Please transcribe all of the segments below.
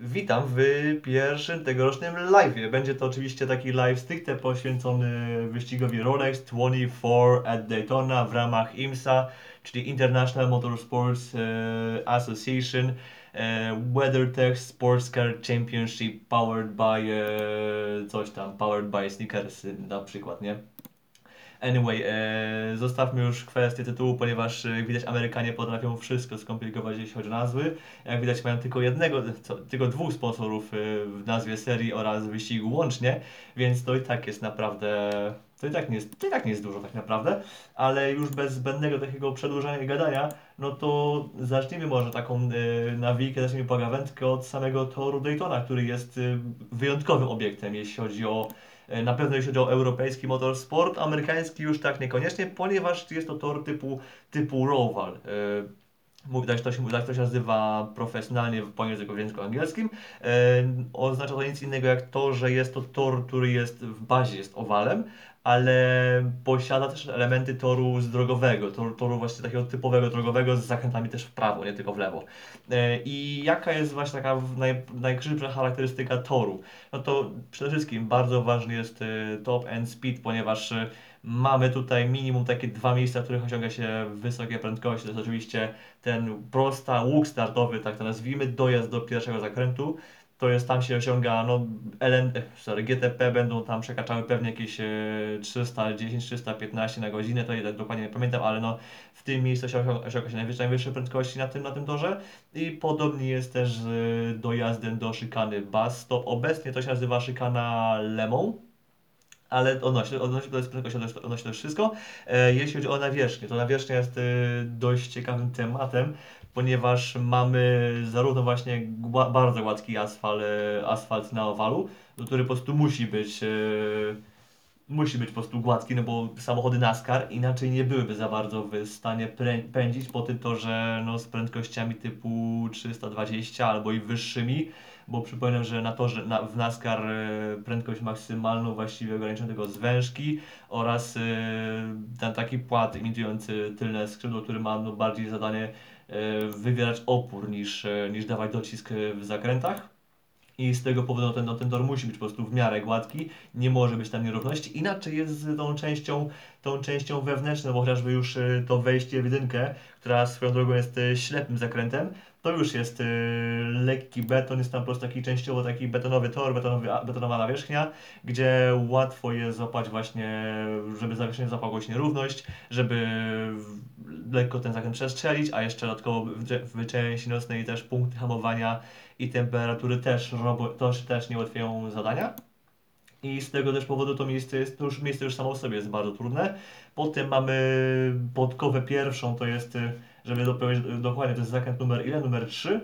Witam w pierwszym tegorocznym live'ie. Będzie to oczywiście taki live stricte poświęcony wyścigowi Rolex 24 at Daytona w ramach IMSA, czyli International Motorsports e, Association e, WeatherTech Sports Car Championship powered by e, coś tam, powered by sneakers na przykład, nie? Anyway, e, zostawmy już kwestię tytułu, ponieważ e, jak widać Amerykanie potrafią wszystko skomplikować, jeśli chodzi o nazwy. Jak widać mają tylko jednego, co, tylko dwóch sponsorów e, w nazwie serii oraz wyścigu łącznie, więc to i tak jest naprawdę, to i tak nie jest, to i tak nie jest dużo tak naprawdę, ale już bez zbędnego takiego przedłużania i gadania, no to zacznijmy może taką e, nawijkę, zacznijmy pogawędkę od samego toru Daytona, który jest e, wyjątkowym obiektem, jeśli chodzi o Na pewno jeśli chodzi o europejski motorsport, amerykański już tak niekoniecznie, ponieważ jest to tor typu, typu Roval. E, Mówi, tak, to się, tak to się nazywa profesjonalnie po języku, w języku angielskim. E, oznacza to nic innego jak to, że jest to tor, który jest w bazie jest owalem, ale posiada też elementy toru z drogowego, toru, toru właśnie takiego typowego drogowego z zakrętami też w prawo, nie tylko w lewo. E, I jaka jest właśnie taka naj, najkrzywsza charakterystyka toru? No to przede wszystkim bardzo ważny jest e, top end speed, ponieważ e, mamy tutaj minimum takie dwa miejsca, w których osiąga się wysokie prędkości. To jest oczywiście ten prosta łuk startowy, tak to nazwijmy, dojazd do pierwszego zakrętu. To jest tam się osiąga, no, LN, e, sorry, GTP będą tam przekraczały pewnie jakieś e, 310-315 na godzinę, to ja dokładnie nie pamiętam, ale no w tym miejscu się osiąga, się najwyższe, najwyższe prędkości na tym, na tym torze i podobnie jest też z dojazdem do szykany Bus Stop. Obecnie to się nazywa szykana Lemą, ale odnośnie, odnośnie do prędkości, odnośnie to wszystko. E, jeśli chodzi o nawierzchnię, to nawierzchnia jest e, dość ciekawym tematem, ponieważ mamy zarówno właśnie bardzo gładki asfalt, e, asfalt na owalu, który po prostu musi być e, musi być po prostu gładki, no bo samochody NASCAR inaczej nie byłyby za bardzo w stanie pędzić po tym torze no, z prędkościami typu 320 albo i wyższymi, bo przypominam, że na torze na, w NASCAR e, prędkość maksymalną właściwie ograniczono tylko z wężki oraz ten taki płat imitujący tylne skrzydło, który ma no, bardziej zadanie wywierać opór niż, e, niż dawać docisk e, w zakrętach. I z tego powodu no, ten, no, ten tor musi być po prostu w miarę gładki, nie może być tam nierówności. Inaczej jest z tą częścią, tą częścią wewnętrzną, bo chociażby już to wejście w jedynkę, która swoją drogą jest ślepym zakrętem, to już jest y, lekki beton, jest tam po prostu taki częściowo taki betonowy tor, betonowy, betonowa nawierzchnia, gdzie łatwo jest złapać właśnie, żeby zawierzchnia złapała jakąś nierówność, żeby lekko ten zakręt przestrzelić, a jeszcze dodatkowo w, w części nocnej też punkty hamowania i temperatury też, robo, też, też nie ułatwiają zadania. I z tego też powodu to miejsce jest, to już miejsce już samo w sobie jest bardzo trudne. Potem mamy podkowę pierwszą, to jest, y, żeby dopełnić dokładnie, to jest zakręt numer ile? Numer 3?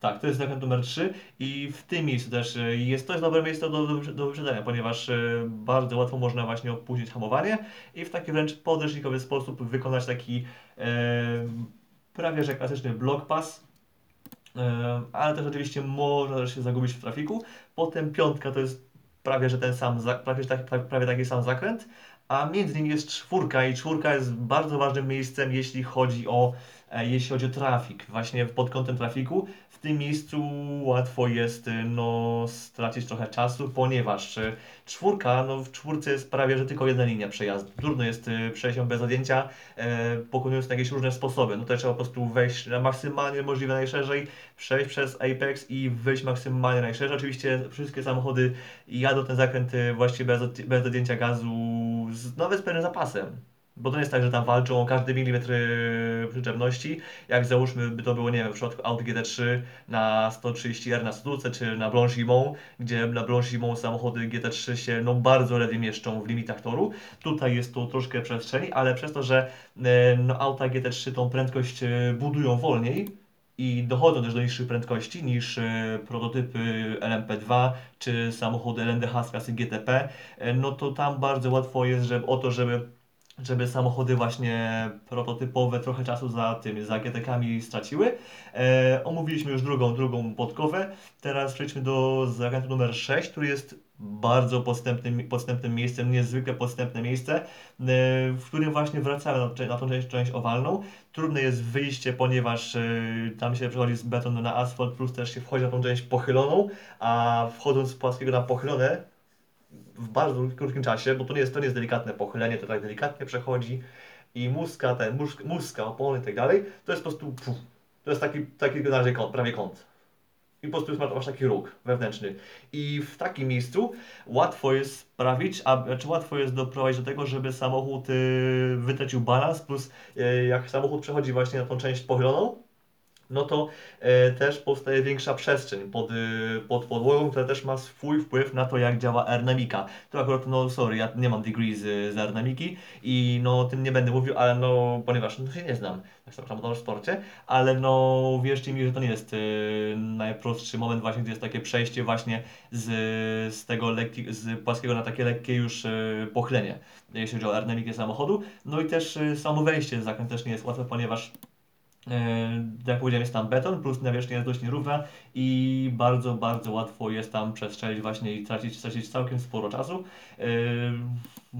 Tak, to jest zakręt numer 3 i w tym miejscu też y, jest, to jest dobre miejsce do, do, do wyprzedzenia, ponieważ y, bardzo łatwo można właśnie opóźnić hamowanie i w taki wręcz podręcznikowy sposób wykonać taki e, prawie że klasyczny block pass, E, ale też oczywiście można też się zagubić w trafiku. Potem piątka to jest prawie że ten sam, prawie, prawie taki sam zakręt, a między nimi jest czwórka i czwórka jest bardzo ważnym miejscem, jeśli chodzi o, e, jeśli chodzi o trafik, właśnie pod kątem trafiku. W tym miejscu łatwo jest e, no, stracić trochę czasu, ponieważ e, czwórka, no w czwórce jest prawie że tylko jedna linia przejazdu. Trudno jest e, przejść ją bez odjęcia, e, pokonując jakieś różne sposoby. No to trzeba po prostu wejść na maksymalnie możliwe najszerzej, przejść przez Apex i wyjść maksymalnie najszerzej. Oczywiście wszystkie samochody jadą ten zakręt y, właściwie bez, bez odjęcia gazu, z, nawet z pewnym zapasem. Bo to jest tak, że tam walczą o każdy milimetr y, przyczepności. Jak załóżmy, by to było, nie wiem, w przypadku Audi GT3 na 130R na stówce, czy na Blanchimont, gdzie na Blanchimont samochody GT3 się no, bardzo ledwie mieszczą w limitach toru. Tutaj jest to troszkę przestrzeni, ale przez to, że y, no, auta GT3 tą prędkość y, budują wolniej, i dochodzą też do niższych prędkości niż prototypy LMP2 czy samochody LNDH z klasy GTP, no to tam bardzo łatwo jest żeby, o to, żeby żeby samochody właśnie prototypowe trochę czasu za tym, za GTK-ami straciły. E, omówiliśmy już drugą, drugą podkowę. Teraz przejdźmy do zakrętu numer 6, który jest bardzo podstępnym, podstępnym miejscem, niezwykle podstępne miejsce, e, w którym właśnie wracamy na, na tą część, część owalną. Trudne jest wyjście, ponieważ e, tam się przechodzi z betonu na asfalt, plus też się wchodzi na tą część pochyloną, a wchodząc z płaskiego na pochylone, w bardzo krótkim czasie, bo to nie jest, to nie jest delikatne pochylenie, to tak delikatnie przechodzi i muska, ten, muska, opony i tak dalej, to jest po prostu, puf, to jest taki, taki razie kąt, prawie kąt. I po prostu masz taki róg wewnętrzny. I w takim miejscu łatwo jest sprawić, a, czy znaczy łatwo jest doprowadzić do tego, żeby samochód y, wytracił balans, plus y, jak samochód przechodzi właśnie na tą część pochyloną, no to e, też powstaje większa przestrzeń pod, y, pod podłogą, która też ma swój wpływ na to, jak działa aerodynamika. To akurat, no sorry, ja nie mam degree z, z aerodynamiki i no tym nie będę mówił, ale no, ponieważ no, się nie znam tak samo w sporcie, ale no wierzcie mi, że to nie jest y, najprostszy moment właśnie, gdzie jest takie przejście właśnie z, z tego lekki, z płaskiego na takie lekkie już y, pochlenie, jeśli chodzi o aerodynamikę samochodu. No i też y, samo wejście z zakręt też nie jest łatwe, ponieważ jak powiedziałem, jest tam beton, plus nawierzchnia jest dość nierówna i bardzo, bardzo łatwo jest tam przestrzelić właśnie i tracić, tracić całkiem sporo czasu. E,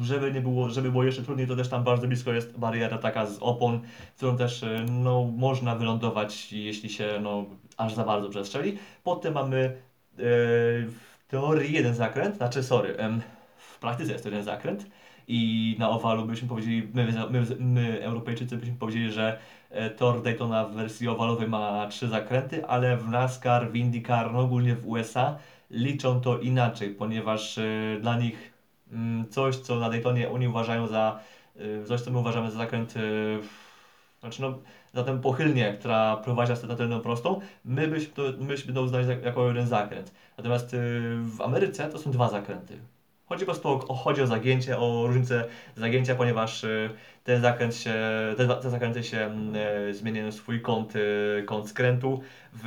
żeby nie było, żeby było jeszcze trudniej, to też tam bardzo blisko jest bariera taka z opon, którą też e, no, można wylądować, jeśli się no, aż za bardzo przestrzeli. Potem mamy w teorii jeden zakręt, znaczy sorry, w praktyce jest to jeden zakręt i na owalu byśmy powiedzieli, my, my, my Europejczycy byśmy powiedzieli, że e, tor Daytona w wersji owalowej ma trzy zakręty, ale w NASCAR, w IndyCar, no ogólnie w USA liczą to inaczej, ponieważ y, dla nich y, coś, co na Daytonie oni uważają za, y, coś, co my uważamy za zakręt, znaczy no, za tę pochylnię, która prowadzi nas na tę prostą, my byśmy to, my byśmy to uznali jako jeden zakręt. Natomiast w Ameryce to są dwa zakręty. Chodzi po prostu o, chodzi o zagięcie, o różnicę zagięcia, ponieważ y, ten zakręt się, te, te zakręty się mm, e, zmieniają swój kąt, y, kąt skrętu w,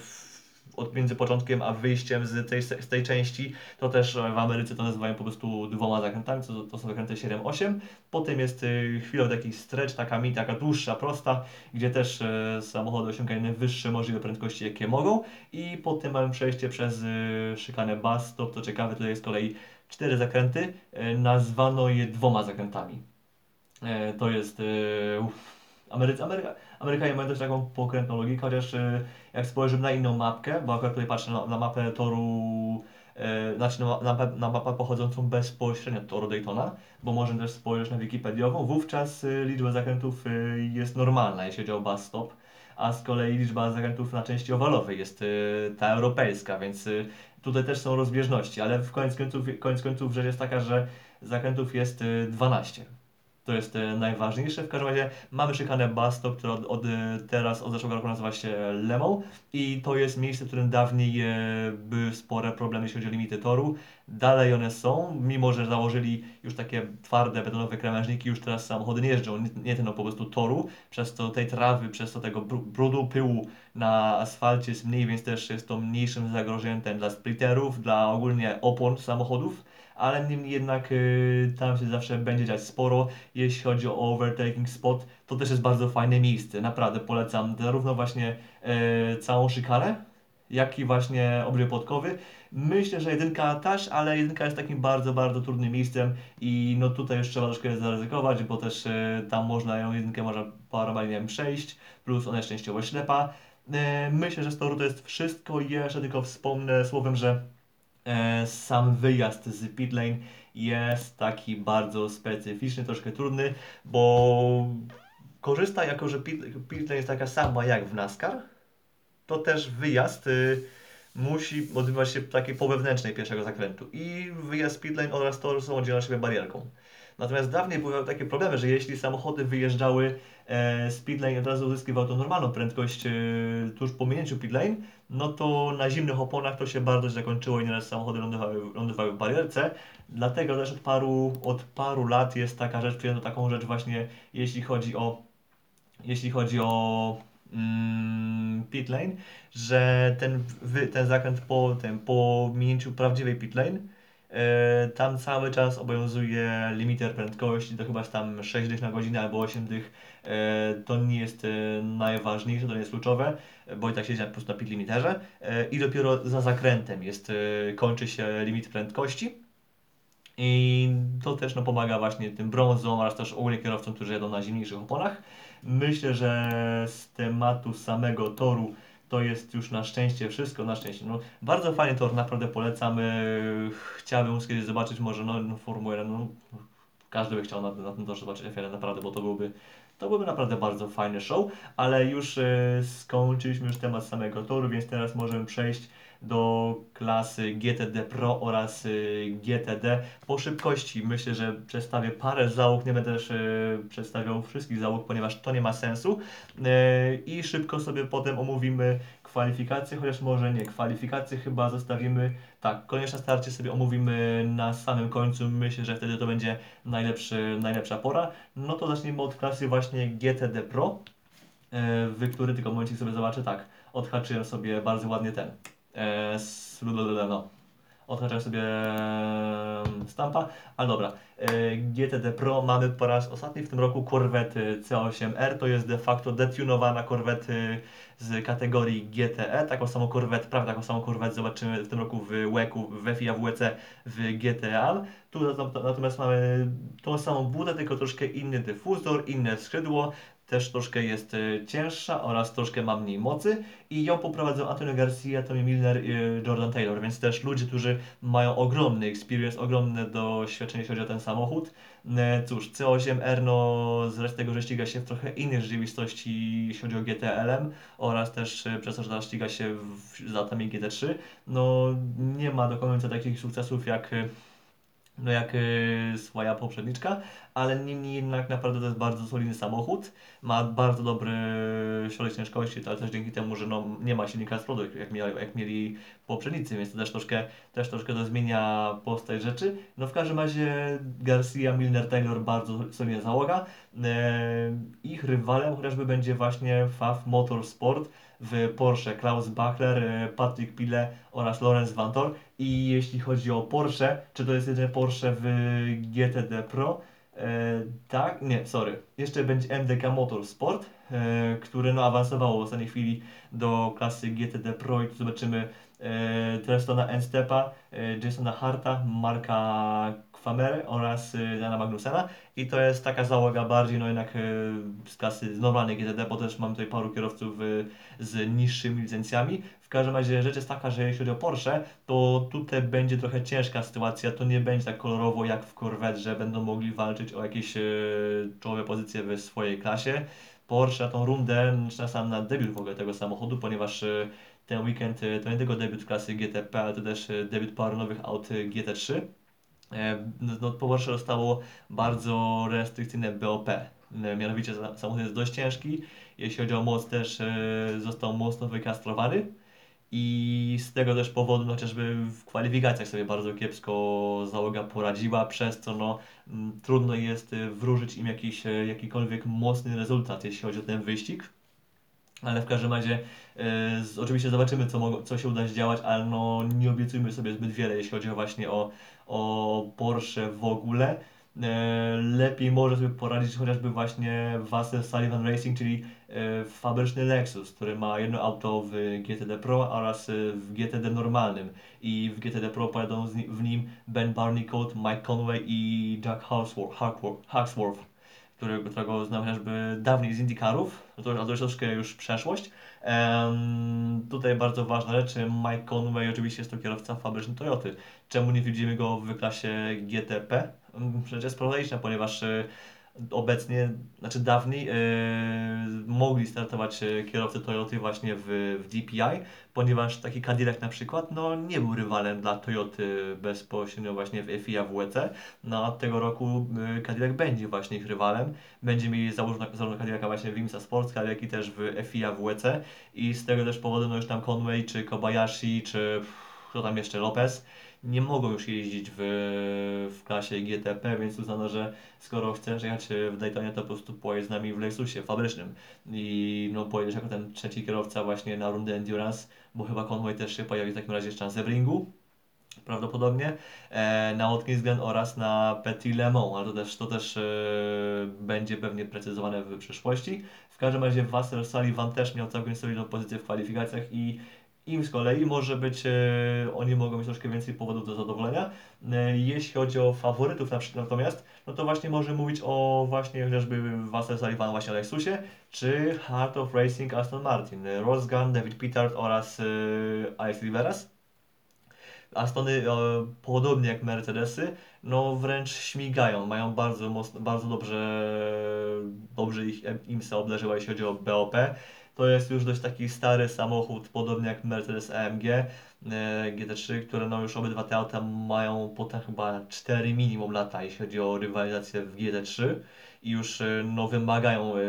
w od między początkiem a wyjściem z tej, z tej części, to też w Ameryce to nazywają po prostu dwoma zakrętami, to, to są zakręty 7-8. Potem jest y, chwilę taki stretch, taka mi, taka dłuższa, prosta, gdzie też y, samochody osiągają najwyższe możliwe prędkości, jakie mogą. I potem mamy przejście przez szykanę bus stop, to ciekawe, tutaj jest kolei cztery zakręty, nazwano je dwoma zakrętami. To jest... Amerycy, Ameryka, Amerykanie mają też taką pokrętną logikę, chociaż jak spojrzymy na inną mapkę, bo akurat tutaj patrzę na, na mapę toru, e, znaczy na, na, na, mapę pochodzącą bezpośrednio od toru Daytona, bo można też spojrzeć na Wikipediową, wówczas liczba zakrętów jest normalna, jeśli chodzi o bus stop, a z kolei liczba zakrętów na części owalowej jest ta europejska, więc tutaj też są rozbieżności, ale w koniec końców, końców rzecz jest taka, że zakrętów jest 12 to jest e, najważniejsze. W każdym razie mamy szykanę Basto, która od, od, e, teraz, od zeszłego roku nazywa się Lemą i to jest miejsce, w którym dawniej e, były spore problemy, jeśli chodzi o limity toru. Dalej one są, mimo że założyli już takie twarde, betonowe krawężniki, już teraz samochody nie jeżdżą, nie, nie ten no, po prostu toru, przez to tej trawy, przez to tego brudu, pyłu na asfalcie jest mniej, więc też jest to mniejszym zagrożeniem dla splitterów, dla ogólnie opon samochodów ale niemniej jednak y, tam się zawsze będzie dziać sporo. Jeśli chodzi o overtaking spot, to też jest bardzo fajne miejsce. Naprawdę polecam zarówno właśnie y, całą szykarę, jak i właśnie obry podkowy. Myślę, że jedynka też, ale jedynka jest takim bardzo, bardzo trudnym miejscem i no tutaj już trzeba troszkę zaryzykować, bo też y, tam można ją jedynkę można normalnie przejść, plus ona jest częściowo ślepa. Y, myślę, że z toru to jest wszystko. Jeszcze tylko wspomnę słowem, że E, sam wyjazd z pit lane jest taki bardzo specyficzny, troszkę trudny, bo korzysta jako, że pit lane jest taka sama jak w NASCAR, to też wyjazd y, musi odbywać się takiej po wewnętrznej pierwszego zakrętu i wyjazd pit lane oraz tor są oddzielone siebie barierką. Natomiast dawniej były takie problemy, że jeśli samochody wyjeżdżały e, z pit lane i od razu uzyskiwał tą normalną prędkość e, tuż po minięciu pit lane, no to na zimnych oponach to się bardzo źle kończyło i nieraz samochody lądowały, lądowały w barierce. Dlatego też od paru, od paru lat jest taka rzecz, przyjęto taką rzecz właśnie, jeśli chodzi o jeśli chodzi o mm, pit lane, że ten, ten zakręt po, ten, po minięciu prawdziwej pit lane E, Tam cały czas obowiązuje limiter prędkości, to chyba tam 6 dych na godzinę albo 8 dych. E, To nie jest e, najważniejsze, to nie jest kluczowe, bo i tak siedzi po prostu na pit limiterze. I dopiero za zakrętem jest, kończy się limit prędkości. I to też no, pomaga właśnie tym brązom oraz też ogólnie kierowcom, którzy jedą na zimniejszych oponach. Myślę, że z tematu samego toru to jest już na szczęście wszystko, na szczęście. No, bardzo fajny tor, naprawdę polecam. E, Chciałbym kiedyś zobaczyć może no, no, Formułę 1, no, każdy by chciał na, na tym torze zobaczyć F1 naprawdę, bo to byłby, to byłby naprawdę bardzo fajny show, ale już e, skończyliśmy już temat samego toru, więc teraz możemy przejść do klasy GTD Pro oraz y, GTD. Po szybkości myślę, że przedstawię parę załóg, nie będę też y, przedstawiał wszystkich załóg, ponieważ to nie ma sensu. Y, I szybko sobie potem omówimy kwalifikacje, chociaż może nie. Kwalifikacje chyba zostawimy, tak, konieczne starcie sobie omówimy na samym końcu. Myślę, że wtedy to będzie najlepszy, najlepsza pora. No to zacznijmy od klasy właśnie GTD Pro, w który tylko momencie sobie zobaczę, tak, odhaczyłem sobie bardzo ładnie ten e, s- no, odhaczam sobie stampa, ale dobra. E, GTD Pro mamy po raz ostatni w tym roku Corvette C8R, to jest de facto detunowana Corvette z kategorii GTE, taką samą Corvette, prawie taką samą Corvette zobaczymy w tym roku w WEC-u, w FIA WC w GTA. Tu nat- natomiast mamy tą samą budę, tylko troszkę inny dyfuzor, inne skrzydło, też troszkę jest e, cięższa oraz troszkę ma mniej mocy i ją poprowadzą Antonio Garcia, Tommy Milner i e, Jordan Taylor, więc też ludzie, którzy mają ogromny experience, ogromne doświadczenie, jeśli chodzi o ten samochód. E, Cóż, C8R no z reszty tego, że ściga się w trochę innej rzeczywistości, jeśli chodzi o GTLM oraz też przez to, że ściga się w, z latami GT3, no nie ma do końca takich sukcesów jak no jak y, swoja poprzedniczka, ale niemniej jednak naprawdę to jest bardzo solidny samochód. Ma bardzo dobry środek ciężkości, ale też dzięki temu, że no, nie ma silnika z przodu, jak, mieli, jak mieli poprzednicy, więc to też troszkę, też troszkę to zmienia postać rzeczy. No w każdym razie Garcia, Milner, Taylor bardzo solidna załoga. E, ich rywalem chociażby będzie właśnie FAF Motorsport w Porsche Klaus Bachler, e, Patrick Pille oraz Lorenz Vantor. I jeśli chodzi o Porsche, czy to jest jedyne Porsche w GTD Pro? E, tak, nie, sorry. Jeszcze będzie MDK Motorsport, e, które no, awansowało w ostatniej chwili do klasy GTD Pro i tu zobaczymy e, Trestona Enstepa, e, Jasona Harta, Marka Kwamery oraz e, Jana Magnusena i to jest taka załoga bardziej no jednak e, z klasy normalnej GTD, bo też mam tutaj paru kierowców e, z niższymi licencjami. W każdym razie rzecz jest taka, że jeśli chodzi o Porsche, to tutaj będzie trochę ciężka sytuacja, to nie będzie tak kolorowo jak w Corvette, że będą mogli walczyć o jakieś czołowe pozycje w swojej klasie. Porsche tą rundę, czy na sam na debiut w ogóle tego samochodu, ponieważ ten weekend to nie tylko debiut klasy GTP, ale to też debiut paru nowych aut e, GT3. E, No, Porsche dostało bardzo restrykcyjne BOP. E, Mianowicie samochód jest dość ciężki, jeśli chodzi o moc też e, został mocno wykastrowany i z tego też powodu no, chociażby w kwalifikacjach sobie bardzo kiepsko załoga poradziła, przez co no, trudno jest wróżyć im jakiś, jakikolwiek mocny rezultat, jeśli chodzi o ten wyścig. Ale w każdym razie z, oczywiście zobaczymy, co, co się uda zdziałać, ale no, nie obiecujmy sobie zbyt wiele, jeśli chodzi o właśnie o, o Porsche w ogóle. E, lepiej może sobie poradzić chociażby właśnie Vassel Sullivan Racing, czyli e, fabryczny Lexus, który ma jedno auto w GTD Pro oraz e, w GTD normalnym. I w GTD Pro pojadą w nim Ben Barnicoat, Mike Conway i Jack Hawksworth którego, którego znam chociażby dawniej z Indykarów, no to, to już troszkę już przeszłość. Tutaj bardzo ważna rzecz, Mike Conway oczywiście jest to kierowca fabryczny Toyoty. Czemu nie widzimy go w klasie GTP? Mm, Rzecz jest prozaiczna, ponieważ e, obecnie, znaczy dawniej e, mogli startować e, kierowcy Toyoty właśnie w, w DPI, ponieważ taki Cadillac na przykład no, nie był rywalem dla Toyoty bezpośrednio właśnie w FIA WEC. No a tego roku y, Cadillac będzie właśnie ich rywalem. Będzie mieli zarówno, zarówno Cadillaca właśnie w IMSA Sports jak i też w FIA WEC. I z tego też powodu no już tam Conway, czy Kobayashi, czy kto tam jeszcze, Lopez, nie mogą już jeździć w, w klasie GTP, więc uznano, że skoro chcesz jechać w Daytonie, to po prostu pojedź z nami w Lexusie fabrycznym. I no pojedziesz jako ten trzeci kierowca właśnie na rundę Endurance, bo chyba Conway też się pojawi w takim razie jeszcze na Sebringu. prawdopodobnie, e, na Watkins Glen oraz na Petit Le Mans, ale to też, to też e, będzie pewnie precyzowane w przyszłości. W każdym razie Wasser Sullivan też miał całkiem solidną pozycję w kwalifikacjach i im z kolei może być, e, oni mogą mieć troszkę więcej powodów do zadowolenia. E, jeśli chodzi o faworytów na przykład natomiast, no to właśnie może mówić o właśnie chociażby Wasser Sullivan właśnie Lexusie, czy Heart of Racing Aston Martin, Ross Gunn, David Pittard oraz e, Alex Riveras. Astony, e, podobnie jak Mercedesy, no wręcz śmigają, mają bardzo mocno, bardzo dobrze, dobrze ich IMSA obleżyła, jeśli chodzi o BOP. To jest już dość taki stary samochód, podobnie jak Mercedes AMG e, GT3, które no już obydwa te auta mają potem chyba 4 minimum lata, jeśli chodzi o rywalizację w GT3 i już e, no, wymagają e,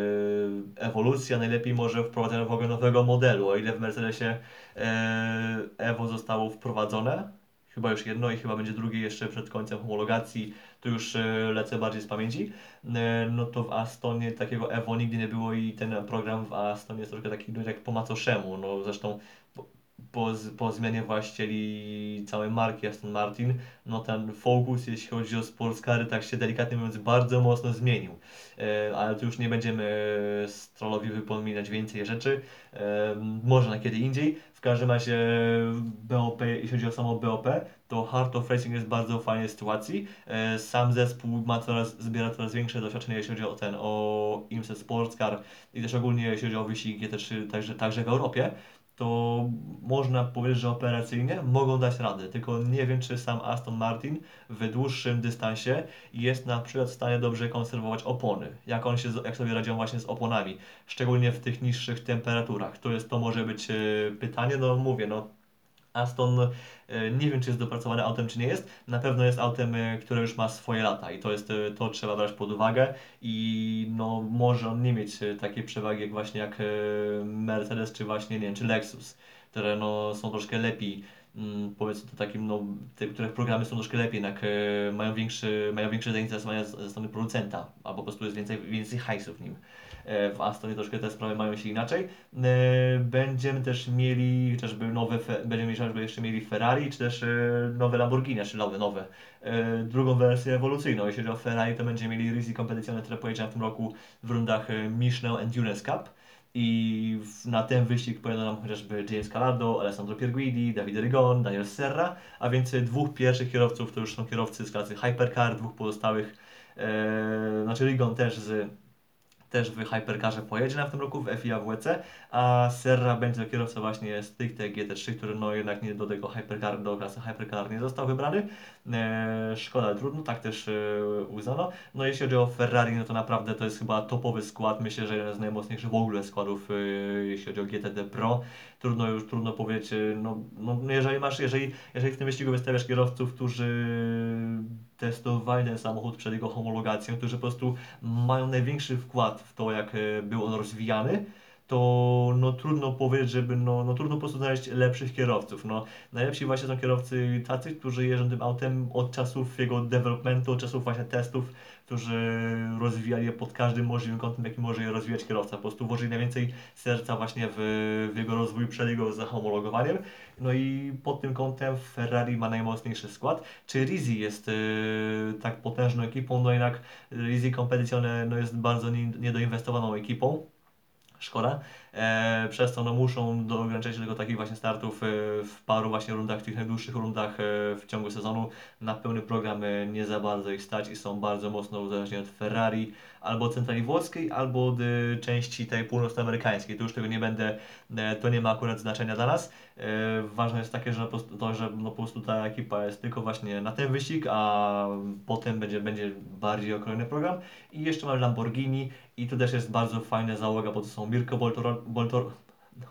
ewolucji, a najlepiej może wprowadzenia w ogóle nowego modelu. O ile w Mercedesie e, Evo zostało wprowadzone, chyba już jedno i chyba będzie drugie jeszcze przed końcem homologacji, to już lecę bardziej z pamięci, no to w Astonie takiego Evo nigdy nie było i ten program w Astonie jest troszkę taki no, jak po macoszemu, no zresztą po, po zmianie właścicieli całej marki Aston Martin, no ten fokus, jeśli chodzi o sportscary, tak się delikatnie mówiąc bardzo mocno zmienił. E, ale tu już nie będziemy Strollowi wypominać więcej rzeczy, e, może na kiedy indziej. W każdym razie BOP, jeśli chodzi o samo BOP, to Heart of Racing jest bardzo w fajnej sytuacji. E, sam zespół ma coraz, zbiera coraz większe doświadczenie, jeśli chodzi o ten, o IMSA Sports Car i też ogólnie jeśli chodzi o wyścigi GT3, także, także w Europie to można powiedzieć, że operacyjnie mogą dać radę. Tylko nie wiem, czy sam Aston Martin w dłuższym dystansie jest na przykład w stanie dobrze konserwować opony. Jak on się, jak sobie radzią właśnie z oponami, szczególnie w tych niższych temperaturach. To jest, to może być e, pytanie, no mówię, no Aston nie wiem, czy jest dopracowane autem, czy nie jest. Na pewno jest autem, e, które już ma swoje lata i to jest, e, to trzeba brać pod uwagę i no, może on nie mieć takiej przewagi jak właśnie jak Mercedes, czy właśnie, nie wiem, czy Lexus, które no, są troszkę lepiej powiedzmy to takim, no, te, których programy są troszkę lepiej, jednak mają, większy, mają większe zainteresowanie ze strony producenta, albo po prostu jest więcej, więcej hajsów w nim. E, w Astonie troszkę te sprawy mają się inaczej. E, będziemy też mieli chociażby nowe, będziemy chociażby jeszcze mieli Ferrari, czy też e, nowe Lamborghini, czy nowe, nowe. Drugą wersję ewolucyjną. Jeśli chodzi o Ferrari, to będziemy mieli Risi Competizione, które pojedzie w tym roku w rundach Michelin Endurance Cup. I na ten wyścig pojadą nam chociażby James Calado, Alessandro Pierguidi, David Rigon, Daniel Serra, a więc dwóch pierwszych kierowców to już są kierowcy z klasy Hypercar, dwóch pozostałych, e, znaczy Rigon też z też w Hypercarze pojedzie na w tym roku w FIA WC, a Serra będzie kierowca właśnie stricte GT3, który no jednak nie do tego Hypercar, do klasy Hypercar nie został wybrany. E, szkoda, trudno, tak też e, uznano. No jeśli chodzi o Ferrari, no to naprawdę to jest chyba topowy skład, myślę, że jeden z najmocniejszych w ogóle składów, e, jeśli chodzi o GTD Pro. Trudno już, trudno powiedzieć, e, no, no jeżeli masz, jeżeli, jeżeli w tym wyścigu wystawiasz kierowców, którzy testowali ten samochód przed jego homologacją, którzy po prostu mają największy wkład w to, jak e, był on rozwijany, to no, trudno powiedzieć, żeby no, no trudno po prostu znaleźć lepszych kierowców. No, najlepsi właśnie są kierowcy tacy, którzy jeżdżą tym autem od czasów jego developmentu, od czasów właśnie testów, którzy rozwijali je pod każdym możliwym kątem, jaki może je rozwijać kierowca. Po prostu włożyli najwięcej serca właśnie w, w jego rozwój przed jego zahomologowaniem. No i pod tym kątem Ferrari ma najmocniejszy skład. Czy Rizzi jest yy, tak potężną ekipą? No jednak Rizzi Competizione no jest bardzo niedoinwestowaną ekipą szkoda. E, przez to no, muszą ograniczać tylko takich właśnie startów e, w paru właśnie rundach, tych najdłuższych rundach e, w ciągu sezonu. Na pełny program e, nie za bardzo ich stać i są bardzo mocno uzależnieni od Ferrari albo od centrali włoskiej, albo od e, części tej północnoamerykańskiej. Tu już tego nie będę, e, to nie ma akurat znaczenia dla nas. Ważne jest takie, że to, że no, po prostu ta ekipa jest tylko właśnie na ten wyścig, a potem będzie, będzie bardziej okrojony program. I jeszcze mamy Lamborghini i tu też jest bardzo fajna załoga, bo to są Mirko Boltor,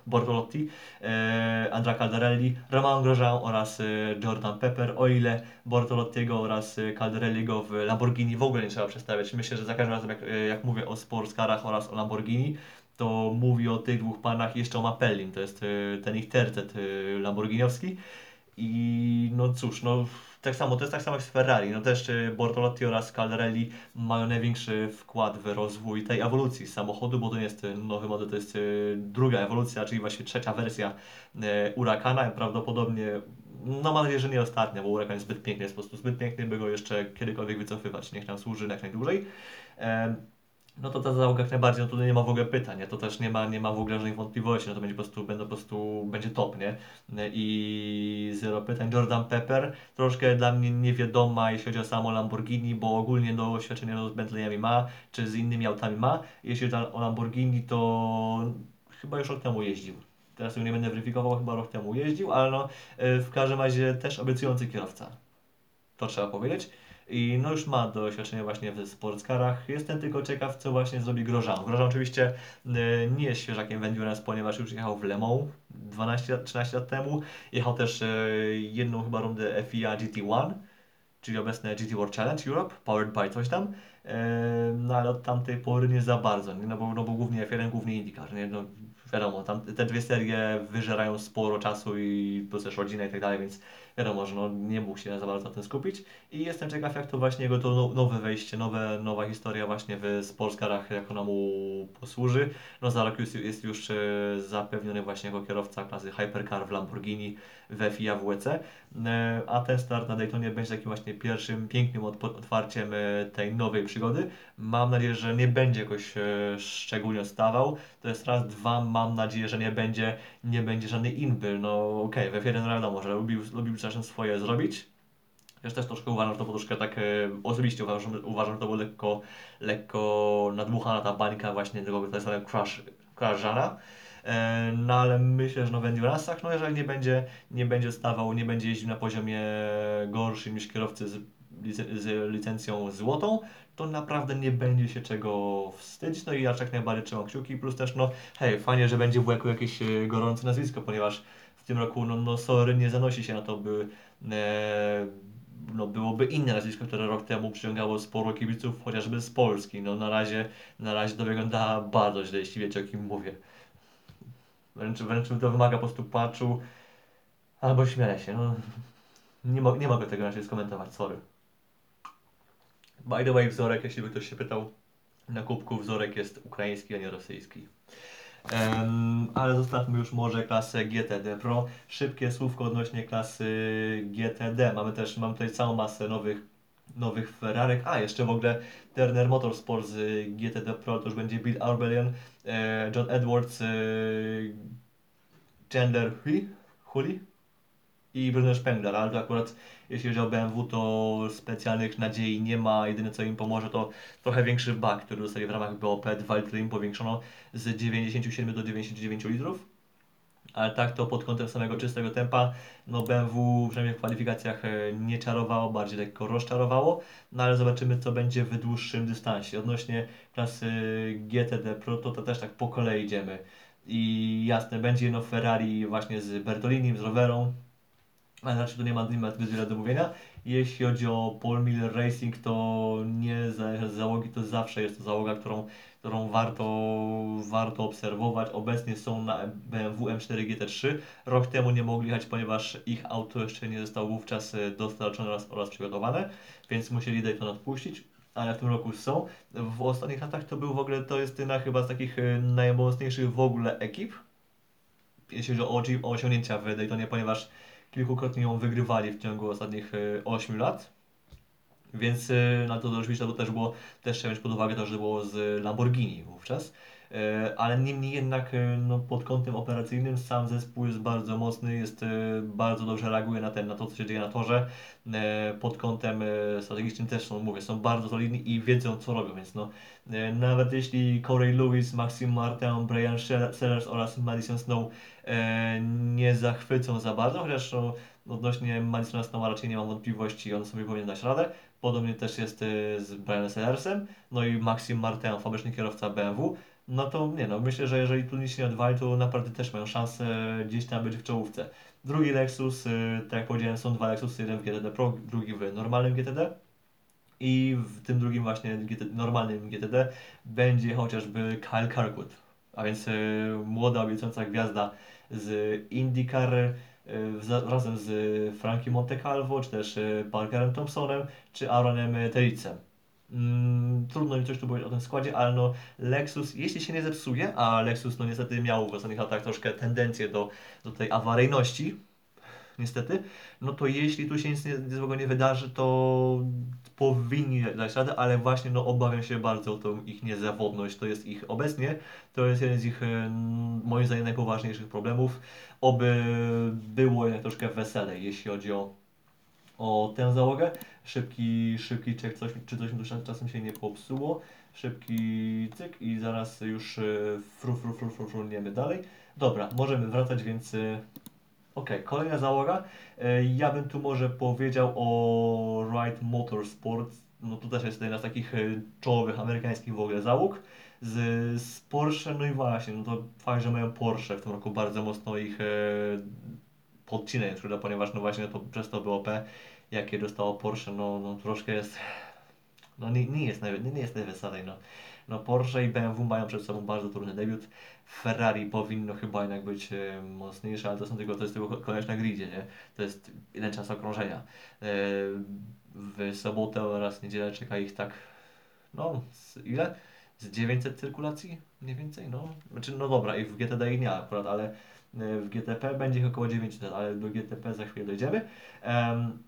Bortolotti, e, Andra Caldarelli, Romain Grosjean oraz e, Jordan Pepper. O ile Bortolottiego oraz e, Caldarelligo w Lamborghini w ogóle nie trzeba przedstawiać. Myślę, że za każdym razem jak, jak mówię o sportscarach oraz o Lamborghini, to mówię o tych dwóch panach jeszcze o Mapellin, to jest ten ich tercet lamborghiniowski. I no cóż, no tak samo, to jest tak samo jak z Ferrari. No też y, Bortolotti oraz Caldarelli mają największy wkład w rozwój tej ewolucji samochodu, bo to nie jest y, nowy model, to jest y, druga ewolucja, czyli właśnie trzecia wersja Huracana. Prawdopodobnie no mam nadzieję, że nie ostatnia, bo Huracan jest zbyt piękny, jest po prostu zbyt piękny, by go jeszcze kiedykolwiek wycofywać. Niech nam służy jak najdłużej. No to ta załoga jak najbardziej, no tutaj nie ma w ogóle pytań, nie? to też nie ma, nie ma w ogóle żadnych wątpliwości, no to będzie po prostu, będą po prostu, będzie top, nie? I zero pytań. Jordan Pepper, troszkę dla mnie niewiadoma, jeśli chodzi o samo Lamborghini, bo ogólnie doświadczenie no, z Bentleyami ma, czy z innymi autami ma. Jeśli chodzi o Lamborghini, to chyba już rok temu jeździł. Teraz tego nie będę weryfikował, chyba rok temu jeździł, ale no, e, w każdym razie też obiecujący kierowca. To trzeba powiedzieć. I no już ma doświadczenie właśnie w sportscarach. Jestem tylko ciekaw, co właśnie zrobi Grosjean. Grosjean oczywiście y, nie jest świeżakiem w Endurance, ponieważ już jechał w Le Mans 12-13 lat temu. Jechał też y, jedną chyba rundę FIA GT1, czyli obecne GT World Challenge Europe, powered by coś tam. Y, no ale od tamtej pory nie za bardzo, nie? No, bo, no bo głównie F1, głównie IndyCar. Nie? No, wiadomo, tam, te dwie serie wyżerają sporo czasu i plus też rodzina i tak dalej, więc wiadomo, że no, nie mógł się za bardzo na tym skupić i jestem ciekaw jak to właśnie jego to no, nowe wejście, nowe, nowa historia właśnie w sportscarach, jak ona mu posłuży. No za rok jest, jest już e, zapewniony właśnie jako kierowca klasy Hypercar w Lamborghini w FIA WEC, e, a ten start na Daytonie będzie takim właśnie pierwszym pięknym otwarciem e, tej nowej przygody. Mam nadzieję, że nie będzie jakoś szczególnie odstawał. To jest raz, dwa, mam nadzieję, że nie będzie, nie będzie żadny inbyl. No okej, okay, w F1 wiadomo, że lubił, lubił czasem swoje zrobić. Ja też troszkę uważam, że to troszkę tak, e, osobiście uważam, uważam, że to było lekko, lekko nadmuchana ta bańka właśnie tego tak zwanego crash, crashana. E, no ale myślę, że no w Endurance'ach, no jeżeli nie będzie, nie będzie stawał, nie będzie jeździł na poziomie gorszym niż kierowcy z, z licencją złotą, to naprawdę nie będzie się czego wstydzić, no i ja jak najbardziej trzymam kciuki, plus też no hej, fajnie, że będzie w łeku jakieś e, gorące nazwisko, ponieważ tym roku, no, no sorry, nie zanosi się na to, by e, no, byłoby inne nazwisko, które rok temu przyciągało sporo kibiców, chociażby z Polski. No na razie, na razie to wygląda bardzo źle, jeśli wiecie o kim mówię. Wręcz, wręcz to wymaga po prostu płaczu albo śmiania się. No, nie, mo nie mogę tego raczej skomentować, sorry. By the way, wzorek, jeśli by ktoś się pytał, na kubku wzorek jest ukraiński, a nie rosyjski. Um, ale zostawmy już może klasę GTD Pro. Szybkie słówko odnośnie klasy GTD. Mamy też, mamy tutaj całą masę nowych, nowych Ferrarek. A, jeszcze w ogóle Turner Motorsport z GTD Pro to już będzie Bill Arbelian, e, John Edwards, e, Chandler Hully i Bruno Spengler, ale to akurat jeśli chodzi o BMW, to specjalnych nadziei nie ma. Jedyne co im pomoże to trochę większy bak, który dostali w ramach BOP 2, który im powiększono z 97 do 99 litrów. Ale tak to pod kątem samego czystego tempa, no BMW przynajmniej w kwalifikacjach e, nie czarowało, bardziej lekko rozczarowało. No ale zobaczymy co będzie w dłuższym dystansie. Odnośnie klasy GTD Pro to, to też tak po kolei idziemy. I jasne, będzie jedno Ferrari właśnie z Bertolinim, z Roverą, ale tu nie ma, nie ma zbyt wiele do mówienia. Jeśli chodzi o Paul Miller Racing, to nie z załogi to zawsze jest to załoga, którą, którą warto, warto obserwować. Obecnie są na BMW M4 GT3. Rok temu nie mogli jechać, ponieważ ich auto jeszcze nie zostało wówczas e, dostarczone oraz, oraz przygotowane, więc musieli Dayton odpuścić. Ale w tym roku są. W ostatnich latach to był w ogóle, to jest jedna chyba z takich e, najmocniejszych w ogóle ekip, jeśli chodzi o, o osiągnięcia w Daytonie, ponieważ kilkukrotnie ją wygrywali w ciągu ostatnich 8 e, lat. Więc e, na to oczywiście to też było, też trzeba wziąć pod uwagę to, że było z Lamborghini wówczas. E, ale niemniej jednak no, pod kątem operacyjnym sam zespół jest bardzo mocny, jest bardzo dobrze reaguje na ten, na to, co się dzieje na torze. Pod kątem strategicznym też są, mówię, są bardzo solidni i wiedzą, co robią, więc no, nawet jeśli Corey Lewis, Maxim Martin, Brian Sellers oraz Madison Snow E, nie zachwycą za bardzo, chociaż no, odnośnie Madisona Snowa raczej nie mam wątpliwości, on sobie powinien dać radę. Podobnie też jest e, z Brianem Sellersem, no i Maxim Martin, fabryczny kierowca BMW. No to nie no, myślę, że jeżeli tu nic nie odwali, to naprawdę też mają szansę gdzieś tam być w czołówce. Drugi Lexus, e, tak jak powiedziałem, są dwa Lexusy, jeden w GTD Pro, drugi w normalnym GTD. I w tym drugim właśnie GT, normalnym GTD będzie chociażby Kyle Kirkwood, a więc młoda, obiecująca gwiazda z IndyCar e, razem z Frankiem Montecalvo, czy też Parkerem Thompsonem, czy Aaronem Tericem. Mm, trudno mi coś tu powiedzieć o tym składzie, ale no Lexus, jeśli się nie zepsuje, a Lexus no niestety miał w ostatnich latach troszkę tendencję do, do tej awaryjności, niestety, no to jeśli tu się nic nie, nic złego nie wydarzy, to powinni dać radę, ale właśnie no obawiam się bardzo o tą ich niezawodność, to jest ich obecnie, to jest jeden z ich moim zdaniem najpoważniejszych problemów, oby było jednak troszkę weselej, jeśli chodzi o, o tę załogę, szybki, szybki check, coś, czy coś mi czasem się nie popsuło, szybki cyk i zaraz już e, fru, fru, fru, fru, fruniemy dalej. Dobra, możemy wracać, więc e, ok, kolejna załoga. E, Ja bym tu może powiedział o Wright Motorsport. No to też jest jeden z takich e, czołowych amerykańskich w ogóle załóg. Z, z Porsche, no i właśnie, no to fakt, że mają Porsche w tym roku bardzo mocno ich e, podcinać, ponieważ no właśnie to, przez to BOP, jakie dostało Porsche, no, no troszkę jest, no nie, nie jest, nie, nie jest najweselej, no. No Porsche i BMW mają przed sobą bardzo trudny debiut. Ferrari powinno chyba jednak być e, mocniejsze, ale to są tylko, to jest tylko koleś na gridzie, nie? To jest jeden czas okrążenia. E, w sobotę oraz niedzielę czeka ich tak, no, z ile? Z 900 cyrkulacji? Mniej więcej, no. Znaczy, no dobra, i w GTD ich nie akurat, ale e, w GTP będzie ich około 900, ale do GTP za chwilę dojdziemy. Em,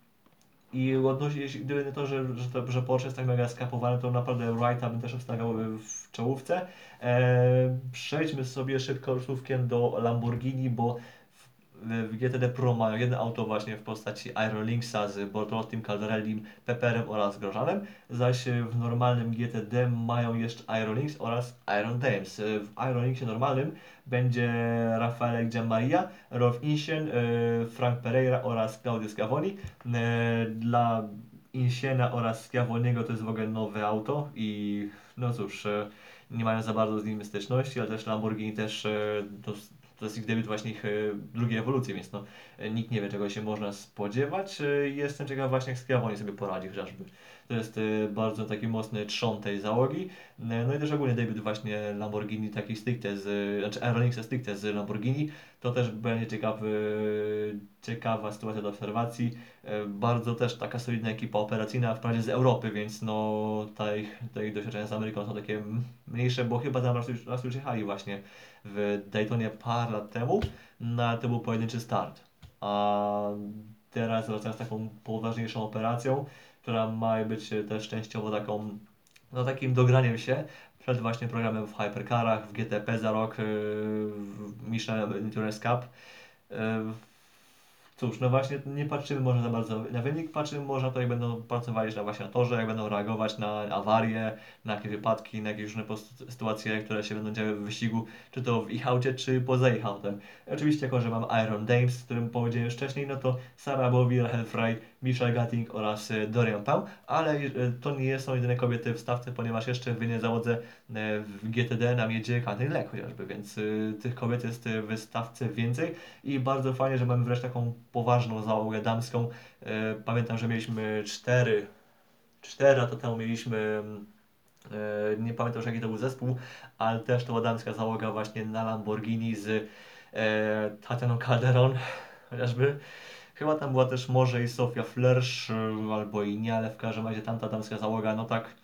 i odnośnie, gdyby nie to, że, że, to, że Porsche jest tak mega skapowany, to naprawdę Wrighta bym też obstawiał w czołówce. E, przejdźmy sobie szybko słówkiem do Lamborghini, bo w, GTD Pro mają jedno auto właśnie w postaci Aerolinksa z Bortolottim, Caldarellim, Pepperem oraz Grożanem, zaś w normalnym GTD mają jeszcze Aerolinks oraz Iron Dames. W Aerolinksie normalnym będzie Rafael Gianmaria, Rolf Insien, e, Frank Pereira oraz Claudio Scavoni. E, Dla Insiena oraz Schiavoniego to jest w ogóle nowe auto i no cóż, e, nie mają za bardzo z nim styczności, ale też Lamborghini też to, jest ich debiut właśnie ich e, drugiej ewolucji, więc no, e, nikt nie wie czego się można spodziewać. E, Jestem ciekaw właśnie jak Schiavoni sobie poradzi chociażby. To jest e, bardzo taki mocny trzon tej załogi. E, No i też ogólnie debiut właśnie Lamborghini taki stricte z, znaczy Aerolinksa stricte z Lamborghini. To też będzie ciekawy, ciekawa sytuacja do obserwacji. E, Bardzo też taka solidna ekipa operacyjna, wprawdzie z Europy, więc no ta ich, te ich doświadczenia z Ameryką są takie mniejsze, bo chyba tam raz już, raz już jechali właśnie w Daytonie parę lat temu, na to był pojedynczy start. A teraz wracają z taką poważniejszą operacją, która ma być e, też częściowo taką, no takim dograniem się przed właśnie programem w Hypercarach, w GTP za rok, e, w Michelin Endurance Cup. E, Cóż, no właśnie nie patrzymy może za bardzo na wynik, patrzymy może to, jak będą pracowali na właśnie na torze, jak będą reagować na awarie, na jakieś wypadki, na jakieś różne sytuacje, które się będą działy w wyścigu, czy to w ich aucie, czy poza ich autem. Oczywiście jako, że mam Iron Dames, o którym powiedziałem wcześniej, no to Sarah Bowyer, Hellfry, Michelle Gatting oraz e, Dorian Pau, ale e, to nie są jedyne kobiety w stawce, ponieważ jeszcze w innej załodze e, w GTD nam jedzie Katrin Leck chociażby, więc tych kobiet jest w stawce więcej i bardzo fajnie, że mamy wreszcie taką poważną załogę damską. Pamiętam, że mieliśmy cztery, cztery lata temu mieliśmy, mm, nie pamiętam już jaki to był zespół, ale też to była damska załoga właśnie na Lamborghini z Tatianą Calderon chociażby. Chyba tam była też może i Sofia Flersz, e, albo i nie, ale w każdym razie tamta damska załoga, no tak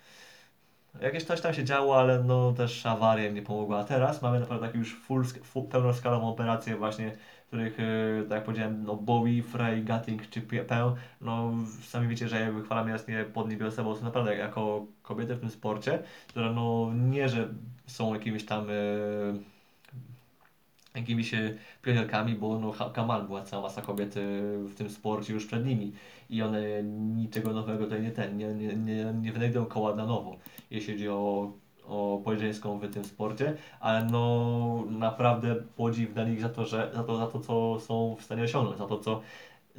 Jakieś coś tam się działo, ale no też awaria nie pomogła. A teraz mamy naprawdę taką już full, full, pełnoskalową operację właśnie, których, e, tak jak powiedziałem, no Bowie, Frey, Gatting czy P- Pę, no sami wiecie, że ja wychwalam jasnie pod niebiosę, bo są naprawdę jako kobiety w tym sporcie, które no nie, że są jakimiś tam e, jakimiś e, pionierkami, bo no on, była cała masa kobiet w tym sporcie już przed nimi i one niczego nowego tutaj nie ten, nie, nie, nie, nie wynajdą koła na nowo, jeśli chodzi o, o płeć żeńską w tym sporcie, ale no naprawdę podziw dla nich za to, że, za to, za to co są w stanie osiągnąć, za to co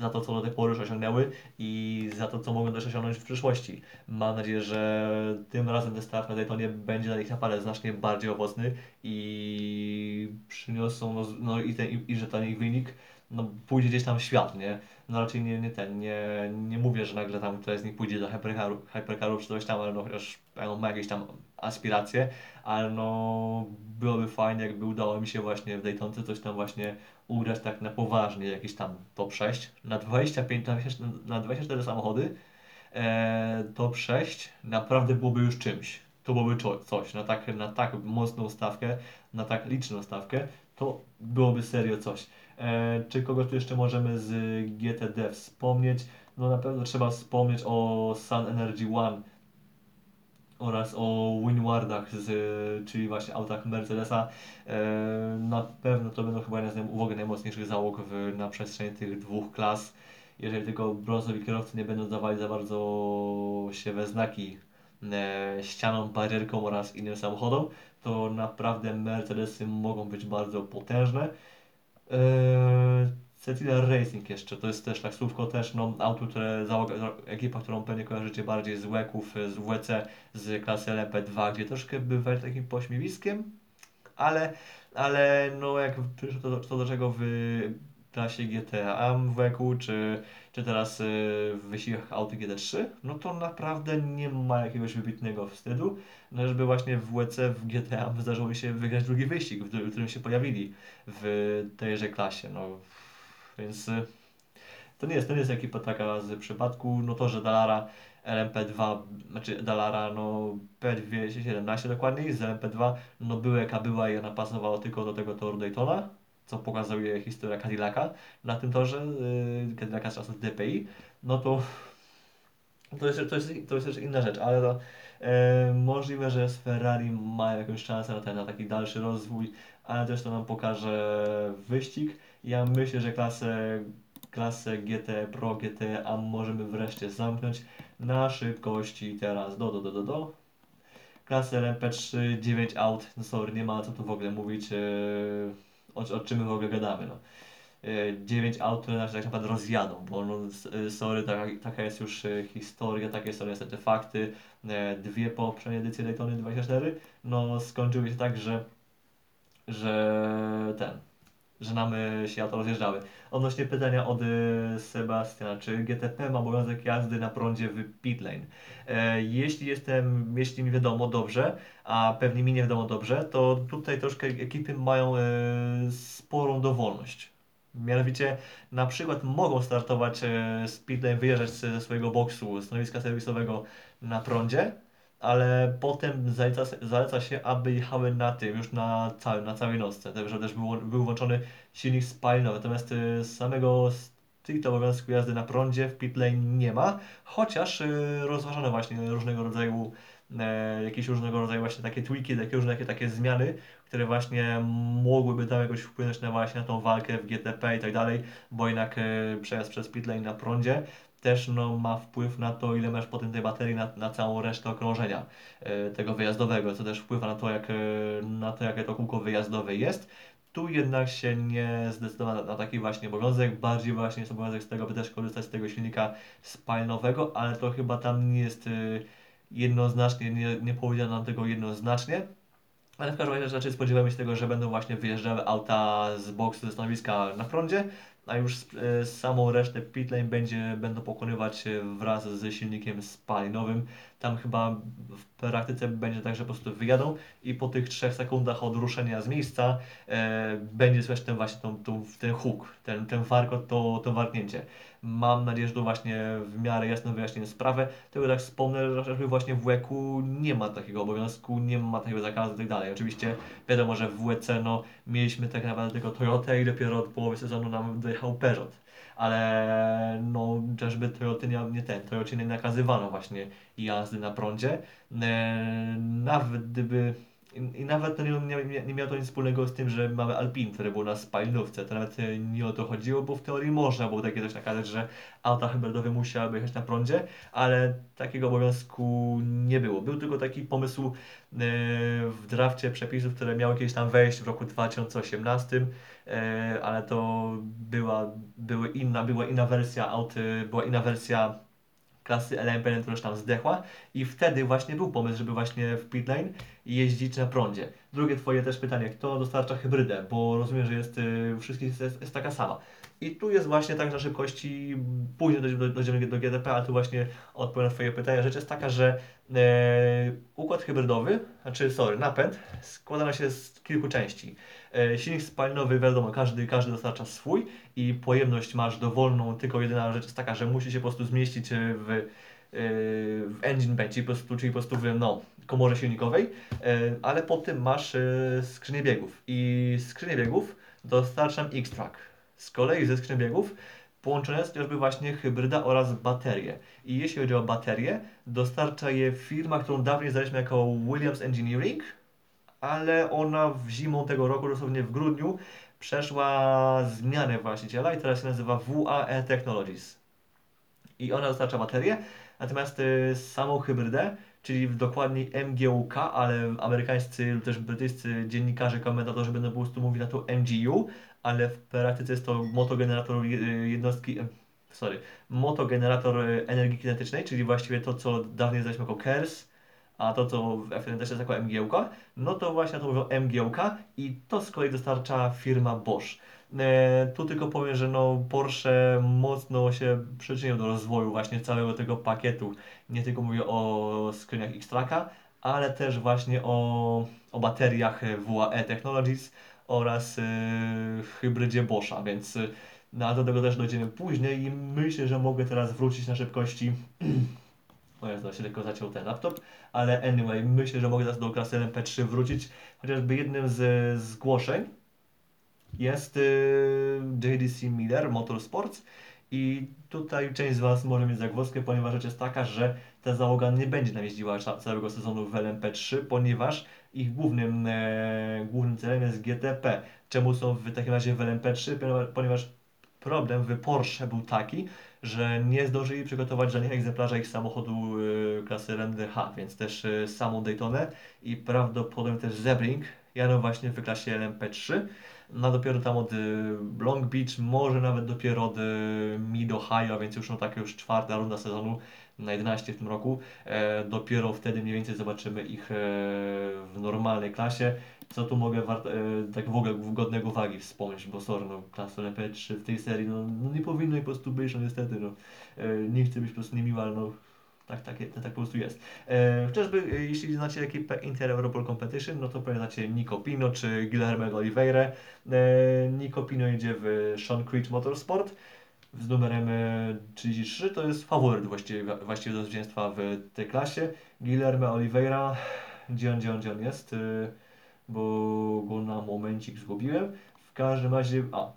za to, co do tej pory już osiągnęły i za to, co mogą też osiągnąć w przyszłości. Mam nadzieję, że tym razem ten start na Daytonie będzie dla nich naprawdę znacznie bardziej owocny i przyniosą, no, no i, ten, i, i że ten ich wynik no, pójdzie gdzieś tam w świat, nie? No raczej nie, nie ten, nie, nie mówię, że nagle tam ktoś z nich pójdzie do hypercaru, hypercaru czy coś tam, ale no chociaż on ma jakieś tam aspiracje, ale no byłoby fajnie, jakby udało mi się właśnie w Daytonce coś tam właśnie ugrać tak na poważnie, jakiś tam top 6, na 25, na 20 na 24 samochody, e, top 6 naprawdę byłoby już czymś. To byłoby coś, na tak, na tak mocną stawkę, na tak liczną stawkę, to byłoby serio coś. E, czy kogoś tu jeszcze możemy z GTD wspomnieć? No na pewno trzeba wspomnieć o Sun Energy One oraz o Winwardach, z, czyli właśnie autach Mercedesa. E, na pewno to będą chyba jedna z uwagi najmocniejszych załóg w, na przestrzeni tych dwóch klas. Jeżeli tylko brązowi kierowcy nie będą dawali za bardzo się we znaki e, ścianą, barierką oraz innym samochodom, to naprawdę Mercedesy mogą być bardzo potężne. Eee, Cecilia Racing jeszcze, to jest też tak słówko też, no auto, które załoga, ekipa, którą pewnie kojarzycie bardziej z WEKów, z WC, z klasy LMP2, gdzie troszkę bywa takim pośmiewiskiem, ale, ale no jak to, to do czego w klasie GTA w WEKu, czy, czy teraz y, w wyścigach auty GT3, no to naprawdę nie ma jakiegoś wybitnego wstydu, no żeby właśnie w WC, w GTA zdarzyło mi się wygrać drugi wyścig, w którym się pojawili w tejże klasie, no. Więc y, to nie jest, to nie jest ekipa taka z przypadku, no to, że Dalara LMP2, znaczy Dalara, no P217 dokładniej, z LMP2, no była jaka była i ona pasowała tylko do tego toru Daytona, co pokazuje historia Cadillaca na tym torze, yy, Cadillaca z czasów DPI, no to to jest, to jest, to jest też inna rzecz, ale to e, możliwe, że z Ferrari ma jakąś szansę na, ten, na taki dalszy rozwój, ale też to nam pokaże wyścig. Ja myślę, że klasę, klasę GT Pro, GT możemy wreszcie zamknąć na szybkości teraz do, do, do, do, do. Klasę LMP3, 9 aut, no sorry, nie ma co tu w ogóle mówić, e, o, o czym my w ogóle gadamy, no. 9 e, aut, które nas tak naprawdę rozjadą, bo no, e, sorry, taka, taka jest już historia, takie są niestety fakty. Dwie poprzednie edycje Daytony 24, no skończyły się tak, że, że ten, że nam się auto rozjeżdżały. Odnośnie pytania od Sebastiana, czy GTP ma obowiązek jazdy na prądzie w pit lane? E, jeśli jestem, jeśli mi wiadomo dobrze, a pewnie mi nie wiadomo dobrze, to tutaj troszkę ekipy mają e, sporą dowolność. Mianowicie na przykład mogą startować e, z pit lane, wyjeżdżać ze swojego boksu, stanowiska serwisowego na prądzie, ale potem zaleca, zaleca się, aby jechały na tym, już na, cały, na całej nocce, także też był, był włączony silnik spalinowy, natomiast y, samego stricte obowiązku jazdy na prądzie w pit lane nie ma, chociaż y, rozważano właśnie różnego rodzaju e, jakieś różnego rodzaju właśnie takie tweaki, takie różne takie, takie zmiany, które właśnie mogłyby tam jakoś wpłynąć na właśnie na tą walkę w GTP i tak dalej, bo jednak e, przejazd przez pit lane na prądzie też no, ma wpływ na to, ile masz potem tej baterii na, na całą resztę okrążenia e, tego wyjazdowego, co też wpływa na to, jak, e, na to, jakie to kółko wyjazdowe jest. Tu jednak się nie zdecydowano na, taki właśnie obowiązek, bardziej właśnie jest obowiązek z tego, by też korzystać z tego silnika spalinowego, ale to chyba tam nie jest e, jednoznacznie, nie, nie powiedziano nam tego jednoznacznie. Ale w każdym razie raczej spodziewamy się tego, że będą właśnie wyjeżdżały auta z boksu ze stanowiska na prądzie, a już e, samą resztę pitlane będzie, będą pokonywać wraz z silnikiem spalinowym. Tam chyba w praktyce będzie tak, że po prostu wyjadą i po tych 3 sekundach od ruszenia z miejsca e, będzie słyszeć ten właśnie tą, tą, ten huk, ten, ten warkot, to, to warknięcie. Mam nadzieję, że to właśnie w miarę jasno wyjaśnię sprawę. Tylko tak wspomnę, że właśnie w WEC nie ma takiego obowiązku, nie ma takiego zakazu i tak dalej. Oczywiście wiadomo, że w WEC no, mieliśmy tak naprawdę tylko Toyota i dopiero od połowy sezonu nam dojechał Peugeot ale no chociażby Toyoty nie, ten, Toyocie nie nakazywano właśnie jazdy na prądzie. E, nawet gdyby i, I, nawet to nie, nie, nie miało to nic wspólnego z tym, że mamy Alpin, które było na spalinówce. To nawet e, nie o to chodziło, bo w teorii można było takie coś nakazać, że auta hybrydowe musiałyby jechać na prądzie, ale takiego obowiązku nie było. Był tylko taki pomysł e, w drafcie przepisów, które miały kiedyś tam wejść w roku 2018, e, ale to była, były inna, była inna wersja aut, była inna wersja klasy LMP, która już tam zdechła i wtedy właśnie był pomysł, żeby właśnie w pitlane jeździć na prądzie. Drugie twoje też pytanie, kto dostarcza hybrydę, bo rozumiem, że jest y, wszystkich jest, jest, taka sama. I tu jest właśnie tak na szybkości, później dojdziemy do, do GDP, ale tu właśnie odpowiem na twoje pytanie. Rzecz jest taka, że e, układ hybrydowy, znaczy sorry, napęd składa się z kilku części. E, silnik spalinowy, wiadomo, każdy, każdy dostarcza swój i pojemność masz dowolną, tylko jedyna rzecz jest taka, że musi się po prostu zmieścić w w engine bay, czyli po prostu, czyli po prostu w no, komorze silnikowej, ale po tym masz skrzynię biegów i skrzynię biegów dostarczam X-Track. Z kolei ze skrzynią biegów połączone jest chociażby właśnie hybryda oraz baterie. I jeśli chodzi o baterie, dostarcza je firma, którą dawniej znaliśmy jako Williams Engineering, ale ona w zimą tego roku, dosłownie w grudniu, przeszła zmianę właściciela i teraz się nazywa WAE Technologies. I ona dostarcza baterie, natomiast y, samą hybrydę, czyli dokładniej MGUK, ale amerykańscy lub też brytyjscy dziennikarze, komentatorzy będą po prostu mówić na to MGU, ale w praktyce jest to motogenerator jednostki, sorry, motogenerator energii kinetycznej, czyli właściwie to, co dawniej znaliśmy jako KERS, a to, co w F1 też jest jako MGUK, no to właśnie to mówią MGUK i to z kolei dostarcza firma Bosch. E, tu tylko powiem, że no Porsche mocno się przyczynił do rozwoju właśnie całego tego pakietu. Nie tylko mówię o skrzyniach X-Tracka, ale też właśnie o, o bateriach WAE Technologies, oraz yy, hybrydzie Boscha, więc yy, no, do tego też dojdziemy później i myślę, że mogę teraz wrócić na szybkości. O Jezu, się lekko zaciął ten laptop, ale anyway, myślę, że mogę teraz do klasy LMP3 wrócić, chociażby jednym z zgłoszeń jest yy, JDC Miller Motorsports i tutaj część z Was może mieć zagwozdkę, ponieważ rzecz jest taka, że ta załoga nie będzie nam jeździła całego sezonu w LMP3, ponieważ ich głównym, e, głównym celem jest GTP. Czemu są w takim razie w LMP3? Ponieważ problem w Porsche był taki, że nie zdążyli przygotować żadnych egzemplarza ich samochodu e, klasy RMDH, więc też e, samą Daytonę i prawdopodobnie też Zebring jadą właśnie w klasie LMP3. No dopiero tam od e, Long Beach, może nawet dopiero od Mid Ohio, więc już no tak już czwarta runda sezonu na 11 w tym roku. E, dopiero wtedy mniej więcej zobaczymy ich e, w normalnej klasie. Co tu mogę e, tak w ogóle godnego uwagi wspomnieć, bo sorry, no klasa LP3 w tej serii no, no nie powinno po prostu być, no niestety, no. Nie chcę być po prostu niemiły, ale no tak, tak, tak, tak po prostu jest. E, chociażby jeśli znacie ekipę Inter Europol Competition, no to pewnie znacie Nico Pino czy Guilherme Oliveira. E, Nico Pino jedzie w Sean Creech Motorsport z numerem 33 e, to jest faworyt właściwie, właściwie do zwycięstwa w tej klasie. Guilherme Oliveira, gdzie on, gdzie on, gdzie on jest, e, bo go na momencik zgubiłem. W każdym razie, a,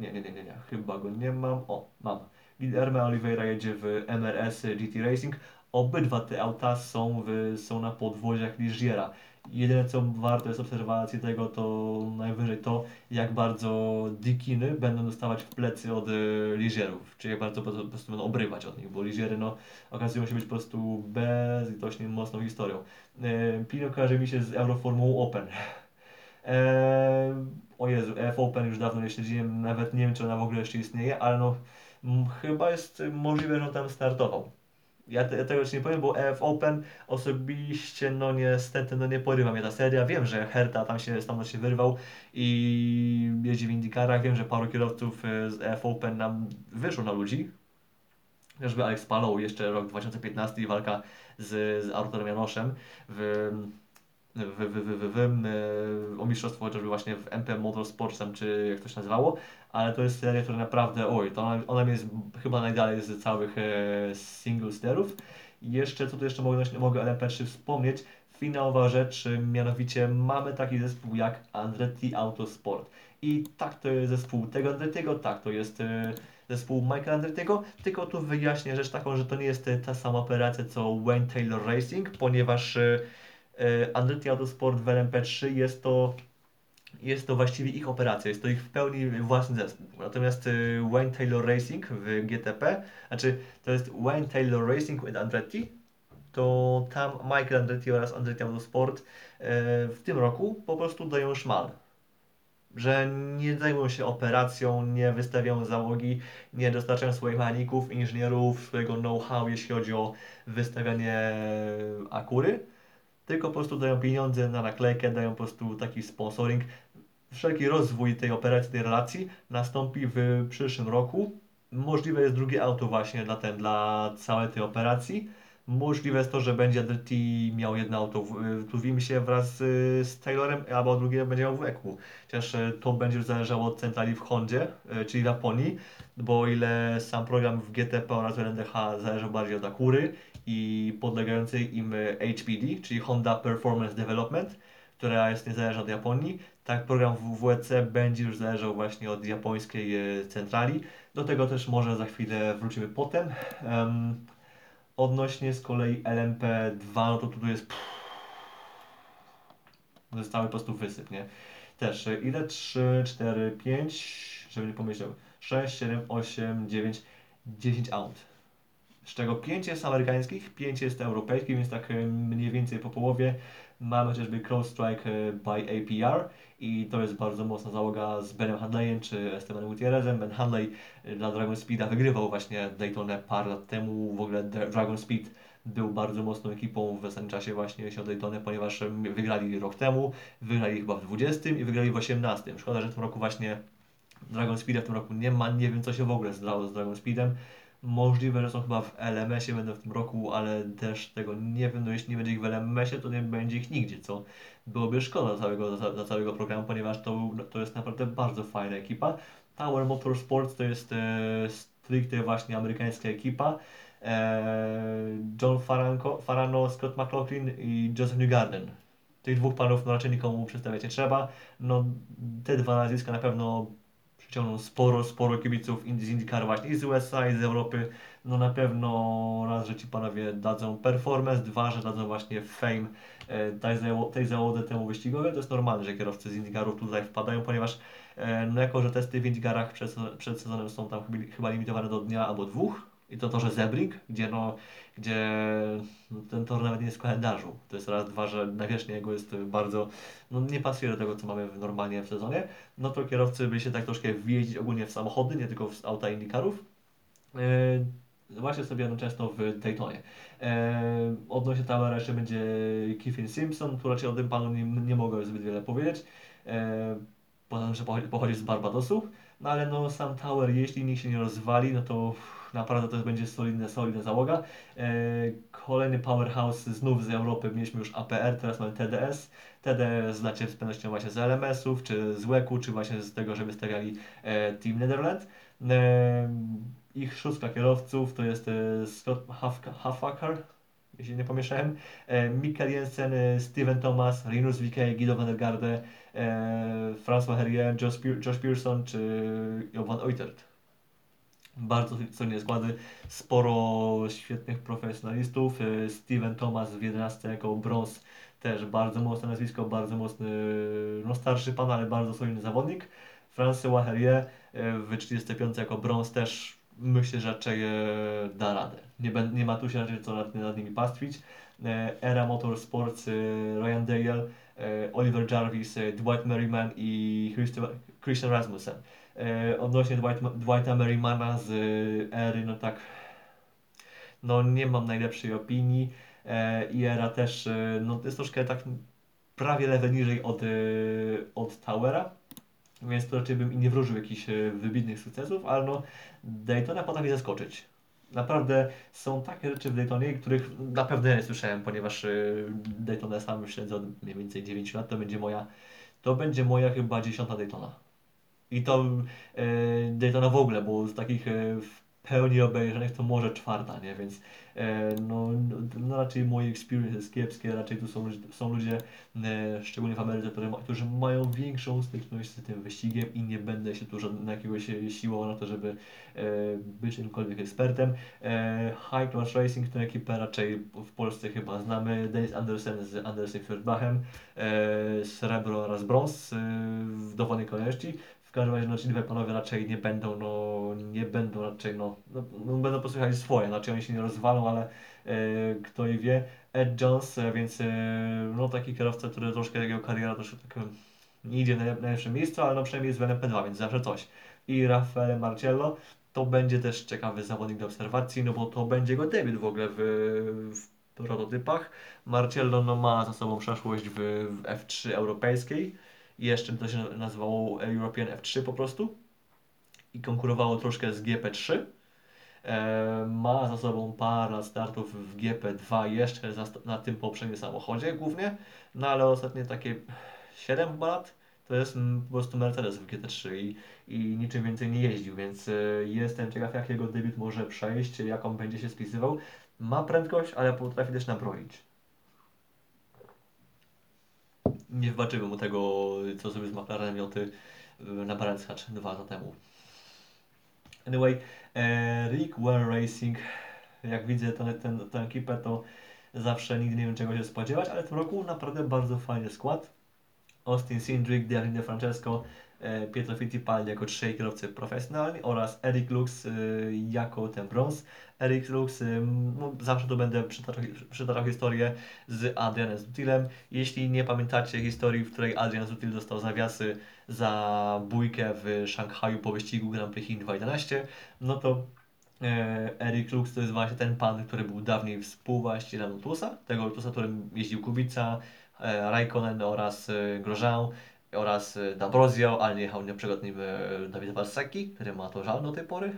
nie, nie, nie, nie, nie, chyba go nie mam, o, mam. Guilherme Oliveira jedzie w MRS GT Racing. Obydwa te auta są, w, są na podwoziach Ligiera. Jedyne co warto jest obserwacji tego to najwyżej to, jak bardzo dikiny będą dostawać w plecy od y, liżerów, czyli jak bardzo po prostu będą obrywać od nich, bo liżery no, okazują się być po prostu bezlitośnie mocną historią. E, Pino kojarzy mi się z Euroformułą Open. E, o Jezu, F Open już dawno nie śledziłem, nawet nie wiem czy ona w ogóle jeszcze istnieje, ale no chyba jest możliwe, że on tam startował. Ja, te, tego ci nie powiem, bo EF Open osobiście, no niestety, no nie porywa mnie ta seria. Wiem, że Herta tam się stamtąd się wyrwał i jeździ w Indykarach. Wiem, że paru kierowców e, z EF Open nam wyszło na ludzi. Chociażby Alex Palou, jeszcze rok 2015 i walka z, z Arturem Janoszem w w, w, w, w, w, o mistrzostwo chociażby właśnie w MP Motorsportsem, czy jak to się nazywało, ale to jest seria, która naprawdę, oj, to ona, ona jest chyba najdalej z całych e, single sterów. I jeszcze, co tu jeszcze mogę, mogę LMP3 wspomnieć, finałowa rzecz, mianowicie mamy taki zespół jak Andretti Autosport. I tak to jest zespół tego Andrettiego, tak to jest e, zespół Michaela Andrettiego, tylko tu wyjaśnię rzecz taką, że to nie jest ta sama operacja co Wayne Taylor Racing, ponieważ e, e Andretti Autosport w LMP3 jest to jest to właściwie ich operacja, jest to ich w pełni własny zespół. Natomiast y, Wayne Taylor Racing w GTP, znaczy to jest Wayne Taylor Racing with Andretti, to tam Michael Andretti oraz Andretti Autosport y, w tym roku po prostu dają szmal. Że nie zajmują się operacją, nie wystawiają załogi, nie dostarczają swoich mechaników, inżynierów, swojego know-how, jeśli chodzi o wystawianie akury tylko po prostu dają pieniądze na naklejkę, dają po prostu taki sponsoring. Wszelki rozwój tej operacji, tej relacji nastąpi w przyszłym roku. Możliwe jest drugie auto właśnie dla, ten, dla całej tej operacji. Możliwe jest to, że będzie Andretti miał jedno auto w Imsie wraz z, Taylorem, albo drugie będzie miał w Eku. Chociaż e, to będzie już zależało od centrali w Hondzie, e, czyli w Japonii, bo o ile sam program w GTP oraz w LNDH zależy bardziej od Akury i podlegającej im HPD, czyli Honda Performance Development, która jest niezależna od Japonii, tak program w WEC będzie już zależał właśnie od japońskiej e, centrali. Do tego też może za chwilę wrócimy potem. Um, odnośnie z kolei LMP2, no to tu jest zostały po prostu wysyp, nie? Też e, ile? 3, 4, 5, żeby nie pomyślał, 6, 7, 8, 9, 10 aut. Z czego 5 jest amerykańskich, 5 jest europejskich, więc tak e, mniej więcej po połowie. Mamy chociażby CrowdStrike e, by APR i to jest bardzo mocna załoga z Benem Handleyem czy Estebanem Gutierrezem. Ben Handley e, dla Dragon Speeda wygrywał właśnie Daytona parę lat temu. W ogóle Dragon Speed był bardzo mocną ekipą w ostatnim czasie właśnie jeśli o Daytonę, ponieważ wygrali rok temu, wygrali chyba w 20 i wygrali w 18. Szkoda, że w tym roku właśnie Dragon Speeda w tym roku nie ma, nie wiem co się w ogóle zdało z Dragon Speedem. Możliwe, że są chyba w LMS-ie będą w tym roku, ale też tego nie wiem. No jeśli nie będzie ich w LMS-ie, to nie będzie ich nigdzie, co byłoby szkoda dla całego, całego programu, ponieważ to, to jest naprawdę bardzo fajna ekipa. Tower Motorsports to jest e, stricte właśnie amerykańska ekipa. E, John Faranko, Farano, Scott McLaughlin i Joseph Newgarden. Tych dwóch panów no raczej nikomu przedstawiać nie trzeba. No, te dwa nazwiska na pewno przyciągną sporo, sporo kibiców z IndyCar właśnie i z USA, i z Europy. No na pewno raz, że ci panowie dadzą performance, dwa, że dadzą właśnie fame e, tej, tej załodze temu wyścigowi. To jest normalne, że kierowcy z IndyCarów tutaj wpadają, ponieważ e, no jako, że testy w IndyCarach przed, przed sezonem są tam chyba limitowane do dnia albo dwóch, i to torze Zebring, gdzie, no, gdzie ten tor nawet nie jest w kalendarzu. To jest raz, dwa, że nawierzchnia jego jest bardzo, no nie pasuje do tego, co mamy normalnie w sezonie. No to kierowcy by się tak troszkę wjeździć ogólnie w samochody, nie tylko w auta IndyCarów. Yy, właśnie sobie no, często w Daytonie. Yy, odnośnie Towera jeszcze będzie Kiffin Simpson, tu raczej o tym panu nie, nie mogę zbyt wiele powiedzieć. Yy, poza tym, że pochodzi, pochodzi z Barbadosu. No ale no sam Tower, jeśli nikt się nie rozwali, no to naprawdę to będzie solidna, solidna załoga. E, kolejny powerhouse znów z Europy, mieliśmy już APR, teraz mamy TDS. TDS znacie z pewnością właśnie z LMS-ów, czy z WEC-u, czy właśnie z tego, żeby stawiali e, Team Netherlands. E, ich szóstka kierowców to jest Scott Haffaker, jeśli nie pomieszałem, Mikkel Jensen, Steven Thomas, Rinus VK, Guido van der Garde, François Herrier, Josh, Pearson czy Jovan Oitert bardzo solidne składy, sporo świetnych profesjonalistów. E, Steven Thomas w 11 jako brąz też bardzo mocne nazwisko, bardzo mocny, no starszy pan, ale bardzo solidny zawodnik. François Herrier e, w 35 jako brąz też myślę, że raczej e, da radę. Nie, nie ma tu się raczej co nad, nad nimi pastwić. Era Motorsports, Ryan Dale, Oliver Jarvis, Dwight Merriman i Christian Rasmussen. E, odnośnie Dwight, Dwighta Merrimana z e, ery, no tak, no nie mam najlepszej opinii e, i era też, no jest troszkę tak prawie level niżej od, od Towera, więc to raczej bym i nie wróżył jakichś wybitnych sukcesów, ale no Daytona potrafi zaskoczyć. Naprawdę są takie rzeczy w Daytonie, których na pewno nie słyszałem, ponieważ Daytona sam śledzę od mniej więcej 9 lat, to będzie moja, to będzie moja chyba dziesiąta Daytona. I to e, Daytona w ogóle, bo z takich e, w pełni obejrzanych to może czwarta, nie? Więc E, no, no raczej moje experience jest kiepskie, raczej tu są, są ludzie, szczególnie w Ameryce, którzy, którzy mają większą styczność z tym wyścigiem i nie będę się tu żadnego jakiegoś siłą na to, żeby być jakimkolwiek ekspertem. High Class Racing to ekipę raczej w Polsce chyba znamy, Dennis Andersen z Andersen Fürthbachem, srebro oraz brąz w dowolnej kolejności każdym razie no, ci panowie raczej nie będą, no, nie będą raczej, no, no, no będą posłuchać swoje, znaczy oni się nie rozwalą, ale e, kto i wie. Ed Jones, e, więc e, no taki kierowca, który troszkę jego kariera troszkę tak nie idzie na najlepsze miejsce, ale no przynajmniej jest w LMP2, więc zawsze coś. I Raffaele Marcello, to będzie też ciekawy zawodnik do obserwacji, no bo to będzie jego debiut w ogóle w, w prototypach. Marcello no, ma za sobą przeszłość w, w F3 europejskiej, jeszcze to się nazywało European F3 po prostu i konkurowało troszkę z GP3. E, ma za sobą parę startów w GP2 jeszcze na tym poprzednim samochodzie głównie, no ale ostatnie takie 7 chyba lat to jest mm, po prostu Mercedes w GT3 i, i niczym więcej nie jeździł, więc e, jestem ciekaw jak jego debiut może przejść, jaką będzie się spisywał. Ma prędkość, ale potrafi też nabroić. Nie wybaczymy mu tego, co sobie z McLarenem Joty e, na Brands Hatch dwa lata temu. Anyway, e, Rick Well Racing, jak widzę tę, tę, tę ekipę, to zawsze nigdy nie wiem czego się spodziewać, ale w tym roku naprawdę bardzo fajny skład. Austin Cindric, Davide Francesco, Pietro Fittipaldi jako trzej kierowcy profesjonalni oraz Eric Lux e, jako ten brąz. Eric Lux, e, no, zawsze tu będę przytaczał, historię z Adrianem Zutilem. Jeśli nie pamiętacie historii, w której Adrian Zutil dostał zawiasy za bójkę w Szanghaju po wyścigu Grand Prix Chin 2011, no to Eric Lux to jest właśnie ten pan, który był dawniej współwłaścicielem Lotusa, tego Lotusa, którym jeździł Kubica, E, Raikkonen oraz e, Grosjean oraz e, D'Ambrosio, ale nie jechał na przykład nim Dawid Walsaki, który ma to żal do tej pory.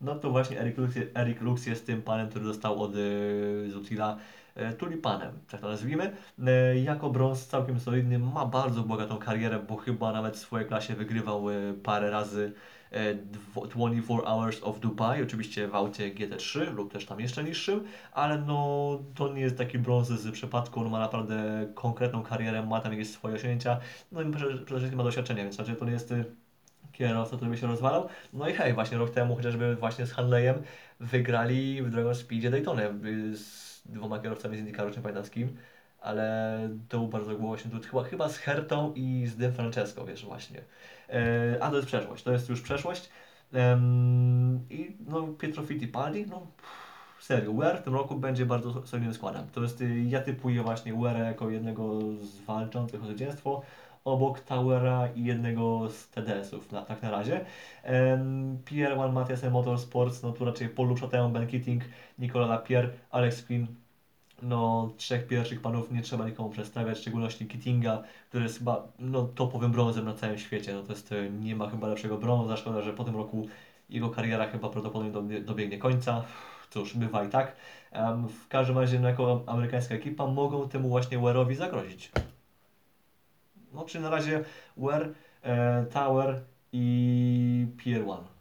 No to właśnie Eric Lux, Eric Lux jest tym panem, który dostał od Zutila tulipanem, tak to nazwijmy. Jako brąz całkiem solidny, ma bardzo bogatą karierę, bo chyba nawet w swojej klasie wygrywał parę razy 24 e, Hours of Dubai, oczywiście w aucie GT3 lub też tam jeszcze niższym, ale no to nie jest taki brąz z przypadku, on ma naprawdę konkretną karierę, ma tam jakieś swoje osiągnięcia, no i przede wszystkim ma doświadczenie, więc znaczy to nie jest y, kierowca, który by się rozwalał. No i hej, właśnie rok temu chociażby właśnie z Hanleyem wygrali w Dragon Speedzie Daytona y, z dwoma kierowcami z IndyCaru, nie pamiętam z kim ale to był bardzo głośny tu chyba, chyba z Hertą i z De Francesco, wiesz, właśnie. E, a to jest przeszłość, to jest już przeszłość. I no, Pietro Fittipaldi, no serio, UR w tym roku będzie bardzo solidnym składem. To jest, y, ja typuję właśnie UR jako jednego z walczących o zwycięstwo obok Towera i jednego z TDS-ów, na, tak na razie. Um, Pierre One Mathias Motorsports, no tu raczej Paul Chateau, Ben Keating, Nicola Lapierre, Alex Quinn, no, trzech pierwszych panów nie trzeba nikomu przedstawiać, w szczególności Kittinga, który jest chyba no, topowym brązem na całym świecie. No, to jest, e, nie ma chyba lepszego brąza, szkoda, że po tym roku jego kariera chyba prawdopodobnie dobiegnie końca. Cóż, bywa i tak. Um, w każdym razie, no, jako amerykańska ekipa, mogą temu właśnie Ware'owi zagrozić. No, czy na razie Ware, e, Tower i Pier One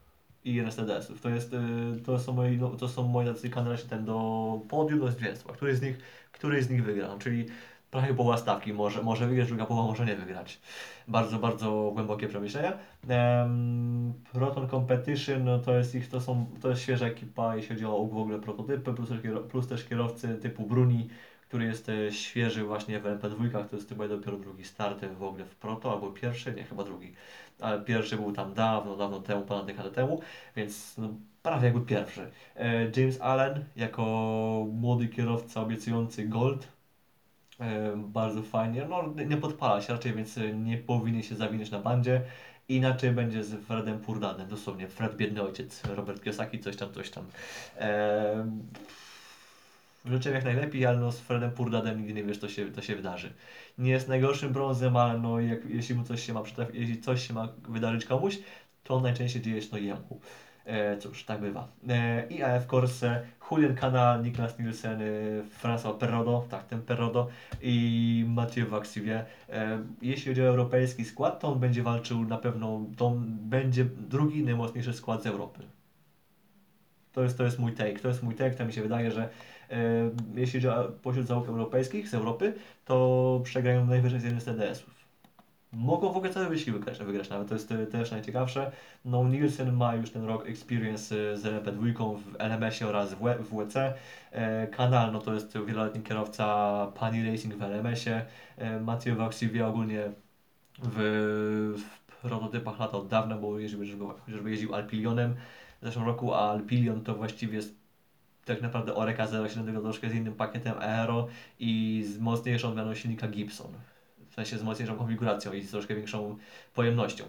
i Mercedesów. To, jest, y, to są moi, no, to są moi tacy kandydaci ten do podium, do zwycięstwa. Który z nich, który z nich wygra? No, czyli prawie połowa stawki może, może wygrać, druga połowa może nie wygrać. Bardzo, bardzo głębokie przemyślenia. Um, Proton Competition no to jest ich, to są, to jest świeża ekipa, jeśli chodzi o w ogóle prototypy, plus plus też kierowcy typu Bruni, który jest e, świeży właśnie w LP2, to jest chyba dopiero drugi start w ogóle w Proto, albo pierwszy, nie, chyba drugi. Ale pierwszy był tam dawno, dawno temu, ponad dekadę temu, więc no, prawie jakby pierwszy. E, James Allen jako młody kierowca obiecujący Gold, e, bardzo fajnie, no nie podpala się raczej, więc nie powinien się zawinąć na bandzie. Inaczej będzie z Fredem Purdanem, dosłownie Fred biedny ojciec, Robert Kiyosaki, coś tam, coś tam. Eee, życzę jak najlepiej, ale no z Fredem Purdadem nigdy nie wiesz, co się, co się wydarzy. Nie jest najgorszym brązem, ale no jak, jeśli mu coś się ma jeśli coś się ma wydarzyć komuś, to najczęściej dzieje się to jemu. E, cóż, tak bywa. E, IAF Corse, Julian Kana, Niklas Nielsen, e, François Perrodo, tak, ten Perrodo i Mathieu Vaxivier. E, jeśli chodzi o europejski skład, to on będzie walczył na pewno, to będzie drugi najmocniejszy skład z Europy. To jest, to jest mój take, to jest mój take, to mi się wydaje, że jeśli chodzi o pośród załóg europejskich z Europy, to przegrają najwyżej z jednym z TDS-ów. Mogą w ogóle cały wyścig wygrać, wygrać nawet, to jest też najciekawsze. No Nielsen ma już ten rok experience z LMP2 w LMS-ie oraz w WC. E, Kanal, no to jest wieloletni kierowca Pani Racing w LMS-ie. E, Mathieu Vaxivier ogólnie w, w prototypach lata od dawna, bo jeździł, chociażby jeździł Alpilionem w zeszłym roku, a Alpilion to właściwie jest tak naprawdę Oreca 07 tylko troszkę z innym pakietem aero i z mocniejszą odmianą silnika Gibson. W sensie z mocniejszą konfiguracją i z troszkę większą pojemnością.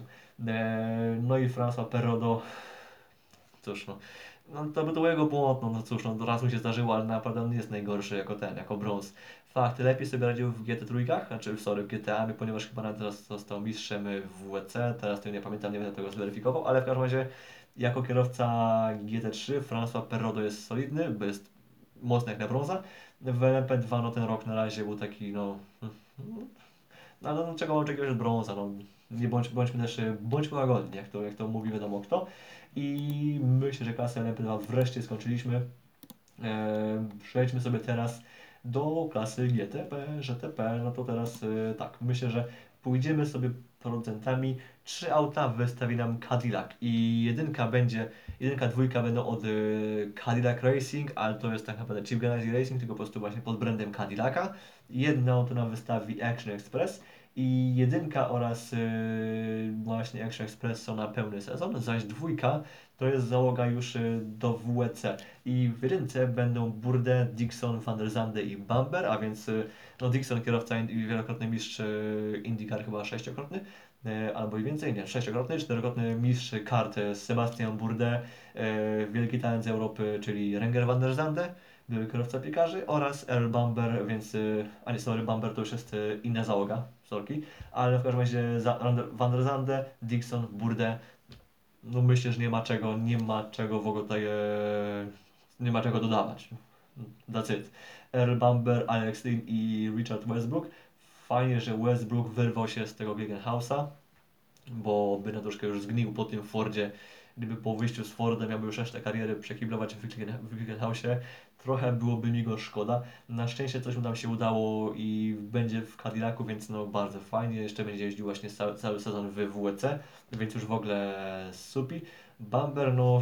E, no i François Perrodo, cóż no, no to by to jego błąd, no, no cóż, no raz mu się zdarzyło, ale naprawdę on nie jest najgorszy jako ten, jako brąz. Fakt, lepiej sobie radził w GT3, znaczy sorry, w GTA, ponieważ chyba teraz został mistrzem w WC, teraz to nie pamiętam, nie będę tego zweryfikował, ale w każdym razie Jako kierowca GT3 François Perrodo jest solidny, bo jest mocny jak na brąza. W LMP2 no ten rok na razie był taki no... No, no czego mam oczekiwać od brąza, no nie bądź, bądźmy też, bądźmy łagodni, jak to, jak to mówi wiadomo kto. I myślę, że klasę LMP2 wreszcie skończyliśmy. E, przejdźmy sobie teraz do klasy GTP, GTP, no to teraz e, tak, myślę, że pójdziemy sobie producentami. Trzy auta wystawi nam Cadillac i jedynka będzie, jedynka, dwójka będą od y, Cadillac Racing, ale to jest tak naprawdę Chip Ganassi Racing, tylko po prostu właśnie pod brandem Cadillaca. Jedno auto nam wystawi Action Express i jedynka oraz yy, właśnie Action Express są na pełny sezon, zaś dwójka to jest załoga już yy, do WEC i w jedynce będą Burde, Dixon, Van der Zande i Bamber, a więc yy, no Dixon kierowca i wielokrotny mistrz yy, IndyCar chyba sześciokrotny, albo i więcej, nie, sześciokrotny, czterokrotny mistrz kart Sebastian Burde, yy, wielki talent z Europy, czyli Renger van der Zande, były kierowca piekarzy oraz Earl Bamber, więc, a nie, sorry, Bamber to już jest inna załoga, sorki, ale w każdym razie Van der Zande, Dixon, Burde, no myślę, że nie ma czego, nie ma czego w ogóle tutaj, e, nie ma czego dodawać. That's it. Earl Bamber, Alex Lynn i Richard Westbrook. Fajnie, że Westbrook wyrwał się z tego Gegenhausa, bo by na troszkę już zgnił po tym Fordzie gdyby po wyjściu z Fordem miałby już resztę kariery przekiblować w Wickenhausie, trochę byłoby mi go szkoda. Na szczęście coś mu tam się udało i będzie w Cadillacu, więc no bardzo fajnie. Jeszcze będzie jeździł właśnie cały, cały sezon w WEC, więc już w ogóle supi. Bamber, no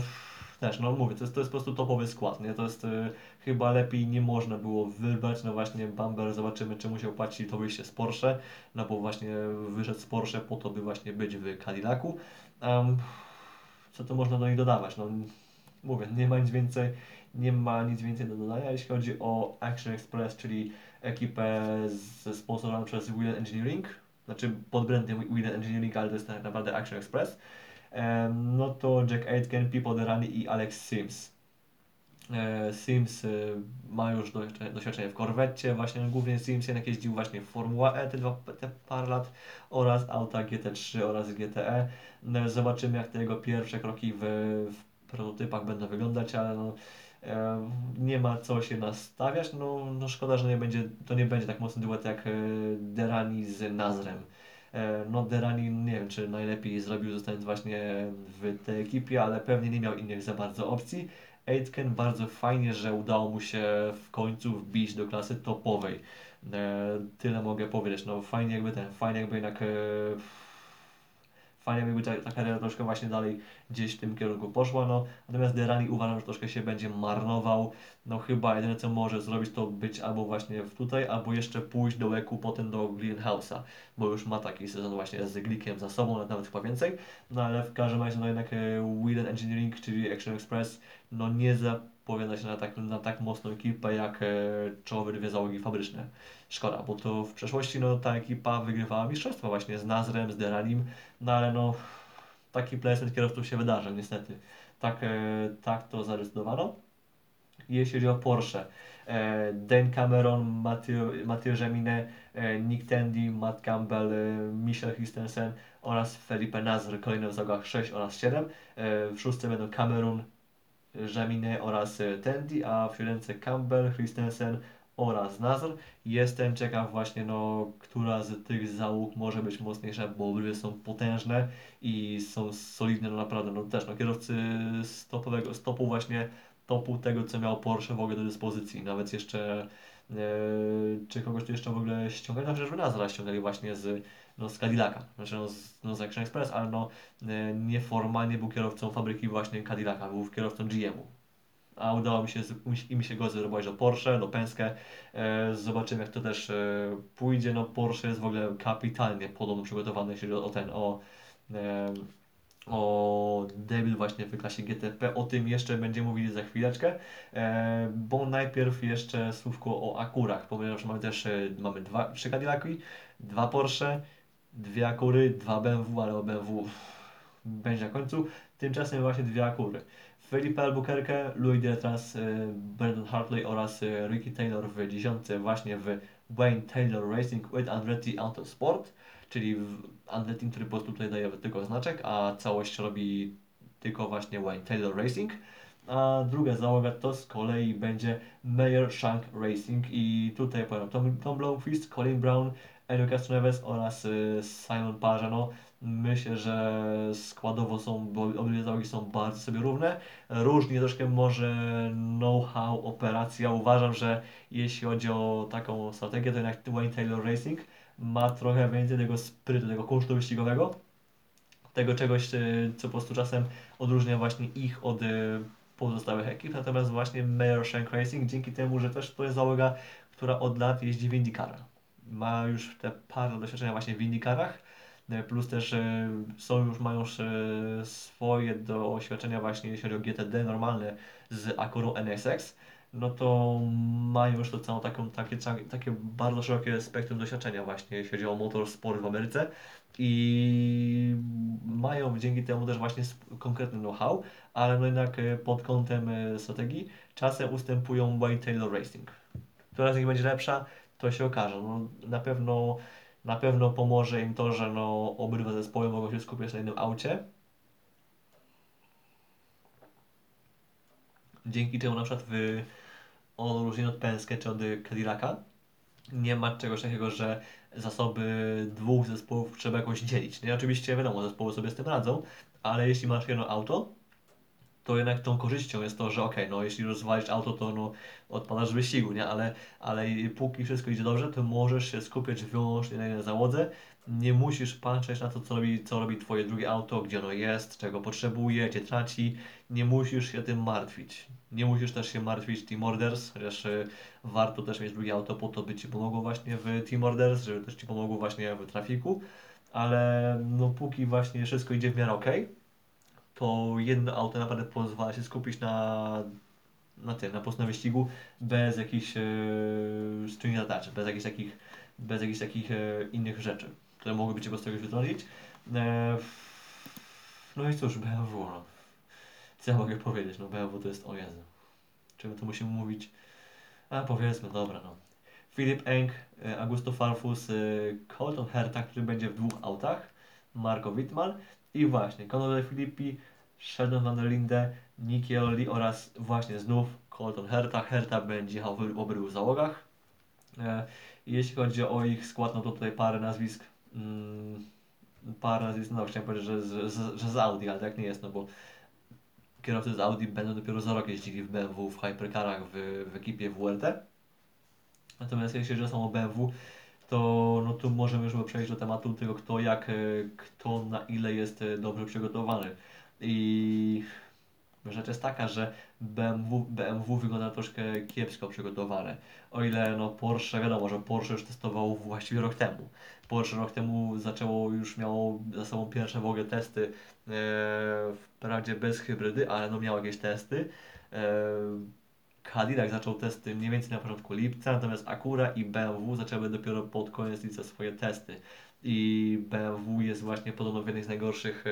też, no mówię, to jest, to jest po prostu topowy skład, nie? To jest y, chyba lepiej nie można było wybrać, no właśnie Bamber, zobaczymy czy mu się opłaci to wyjście z Porsche, no bo właśnie wyszedł z Porsche po to, by właśnie być w Cadillacu. Um, co to można do nich dodawać? No, mówię, nie ma nic więcej, nie ma nic więcej do dodania. Jeśli chodzi o Action Express, czyli ekipę sponsorowaną przez Wheel Engineering, znaczy pod brandem Wheel Engineering, ale to jest tak naprawdę Action Express, no to Jack Aitken, Pipo Derani i Alex Sims. E, Sims e, ma już doświadczenie w korwecie, właśnie głównie Sims jednak jeździł właśnie w Formuła E te, dwa, te parę lat oraz auta GT3 oraz GTE. No, zobaczymy jak te jego pierwsze kroki w, w prototypach będą wyglądać, ale no, e, nie ma co się nastawiać, no, no szkoda, że nie będzie, to nie będzie tak mocny duet jak Derani z Nazrem. No Derani nie wiem, czy najlepiej zrobił zostając właśnie w tej ekipie, ale pewnie nie miał innych za bardzo opcji. Aitken bardzo fajnie, że udało mu się w końcu wbić do klasy topowej. E, tyle mogę powiedzieć. No fajnie jakby ten, fajnie jakby jednak e, fajnie jakby ta, ta kariera troszkę właśnie dalej gdzieś w tym kierunku poszła, no. Natomiast Derani uważam, że troszkę się będzie marnował. No chyba jedyne co może zrobić to być albo właśnie tutaj, albo jeszcze pójść do Leku, potem do Greenhouse'a, bo już ma taki sezon właśnie z Glickiem za sobą, nawet chyba więcej. No ale w każdym razie no jednak e, Engineering, czyli Action Express, no nie zapowiada się na tak, na tak mocną ekipę jak e, czołowe dwie załogi fabryczne. Szkoda, bo to w przeszłości no ta ekipa wygrywała mistrzostwa właśnie z Nazrem, z Deranim, no ale no taki placement kierowców się wydarzył niestety. Tak, e, tak to zadecydowano. Jeśli chodzi o Porsche, e, Dan Cameron, Mathieu e, Nick Tandy, Matt Campbell, Michel Christensen oraz Felipe Nazr, kolejne w załogach 6 oraz 7. W szóstce będą Cameron, Gemine oraz Tandy, a w siódemce Campbell, Christensen, oraz Nazr. Jestem ciekaw właśnie, no, która z tych załóg może być mocniejsza, bo obydwie są potężne i są solidne, no naprawdę, no też, no kierowcy stopowego, stopu właśnie topu tego, co miał Porsche w ogóle do dyspozycji, nawet jeszcze e, czy kogoś tu jeszcze w ogóle ściągali, no chociażby Nazra ściągali właśnie z, no, z Cadillaca, znaczy no, z, no, z Action Express, ale no e, nieformalnie był kierowcą fabryki właśnie Cadillaca, był kierowcą GM-u a udało mi się im się go zrobić do Porsche, do Penske. E, zobaczymy jak to też e, pójdzie. No Porsche jest w ogóle kapitalnie podobno przygotowany, jeśli o ten, o, o debiut właśnie w klasie GTP. O tym jeszcze będziemy mówili za chwileczkę, bo najpierw jeszcze słówko o Akurach, ponieważ mamy też mamy dwa, trzy Cadillaki, dwa Porsche, dwie Akury, dwa BMW, ale o BMW będzie na końcu. Tymczasem właśnie dwie Akury. Felipe Albuquerque, Louis Detrans, y, Brandon Hartley oraz y, Ricky Taylor w dziesiątce właśnie w Wayne Taylor Racing with Andretti Autosport, czyli Andretti, który po prostu tutaj daje tylko znaczek, a całość robi tylko właśnie Wayne Taylor Racing. A druga załoga to z kolei będzie Mayer Shank Racing i tutaj powiem Tom, Tom Blomqvist, Colin Brown, Enio Castroneves oraz y, Simon Parzano. Myślę, że składowo są, bo obydwie załogi są bardzo sobie równe. Różnie troszkę może know-how, operacja. Uważam, że jeśli chodzi o taką strategię, to jednak Wayne Taylor Racing ma trochę więcej tego sprytu, tego kunsztu wyścigowego. Tego czegoś, y, co po prostu czasem odróżnia właśnie ich od y, pozostałych ekip. Natomiast właśnie Mayor Shank Racing dzięki temu, że też to jest załoga, która od lat jeździ w IndyCara. Ma już te parę doświadczenia właśnie w IndyCarach E, plus też e, są już, mają już e, swoje doświadczenia właśnie jeśli chodzi o GTD normalne z Acura NSX, no to mają już to całą taką, takie, takie bardzo szerokie spektrum doświadczenia właśnie jeśli chodzi o motorsport w Ameryce i mają dzięki temu też właśnie konkretny know-how, ale no jednak pod kątem strategii czasem ustępują Wayne Taylor Racing. Która z nich będzie lepsza, to się okaże. No, na pewno na pewno pomoże im to, że no, obydwa zespoły mogą się skupiać na jednym aucie. Dzięki czemu na przykład w odróżnieniu od Penske czy od Cadillaca nie ma czegoś takiego, że zasoby dwóch zespołów trzeba jakoś dzielić. Nie? Oczywiście wiadomo, zespoły sobie z tym radzą, ale jeśli masz jedno auto, to jednak tą korzyścią jest to, że ok, no jeśli rozwalisz auto, to no odpadasz z wyścigu, nie? Ale, ale póki wszystko idzie dobrze, to możesz się skupiać wyłącznie na załodze. Nie musisz patrzeć na to, co robi, co robi Twoje drugie auto, gdzie ono jest, czego potrzebuje, gdzie traci. Nie musisz się tym martwić. Nie musisz też się martwić Team Orders, chociaż y, warto też mieć drugie auto po to, by Ci pomogło właśnie w Team Orders, żeby też Ci pomogło właśnie w trafiku. Ale no póki właśnie wszystko idzie w miarę ok, to jedno auto naprawdę pozwala się skupić na, na tym, na prostu na wyścigu bez jakichś e, string zadaczy, bez jakichś takich, bez jakichś takich e, innych rzeczy, które mogłyby Cię po prostu wytrącić. E, no i cóż, BMW, no. Co ja mogę powiedzieć, no BMW to jest, o Jezu, czego tu musimy mówić? A powiedzmy, dobra, no. Filip Eng, Augusto Farfus, Colton Herta, który będzie w dwóch autach, Marco Wittmann i właśnie, Conor Filippi, Sheldon van Linde, Nicky oraz właśnie znów Colton Herta. Herta będzie jechał w obydwu załogach. E, jeśli chodzi o ich skład, no to tutaj parę nazwisk, mm, parę nazwisk, no chciałem powiedzieć, że z, że z Audi, ale tak nie jest, no bo kierowcy z Audi będą dopiero za rok jeździli w BMW, w Hypercarach, w, w ekipie WRT. Natomiast jeśli chodzi o BMW, to no tu możemy już przejść do tematu tego, kto jak, e, kto na ile jest e, dobrze przygotowany. I rzecz jest taka, że BMW, BMW wygląda troszkę kiepsko przygotowane. O ile no Porsche, wiadomo, że Porsche już testował właściwie rok temu. Porsche rok temu zaczęło, już miało za sobą pierwsze w ogóle testy, e, wprawdzie bez hybrydy, ale no miało jakieś testy. E, Cadillac zaczął testy mniej więcej na początku lipca, natomiast Acura i BMW zaczęły dopiero pod koniec lipca swoje testy. I BMW jest właśnie podobno w jednej z najgorszych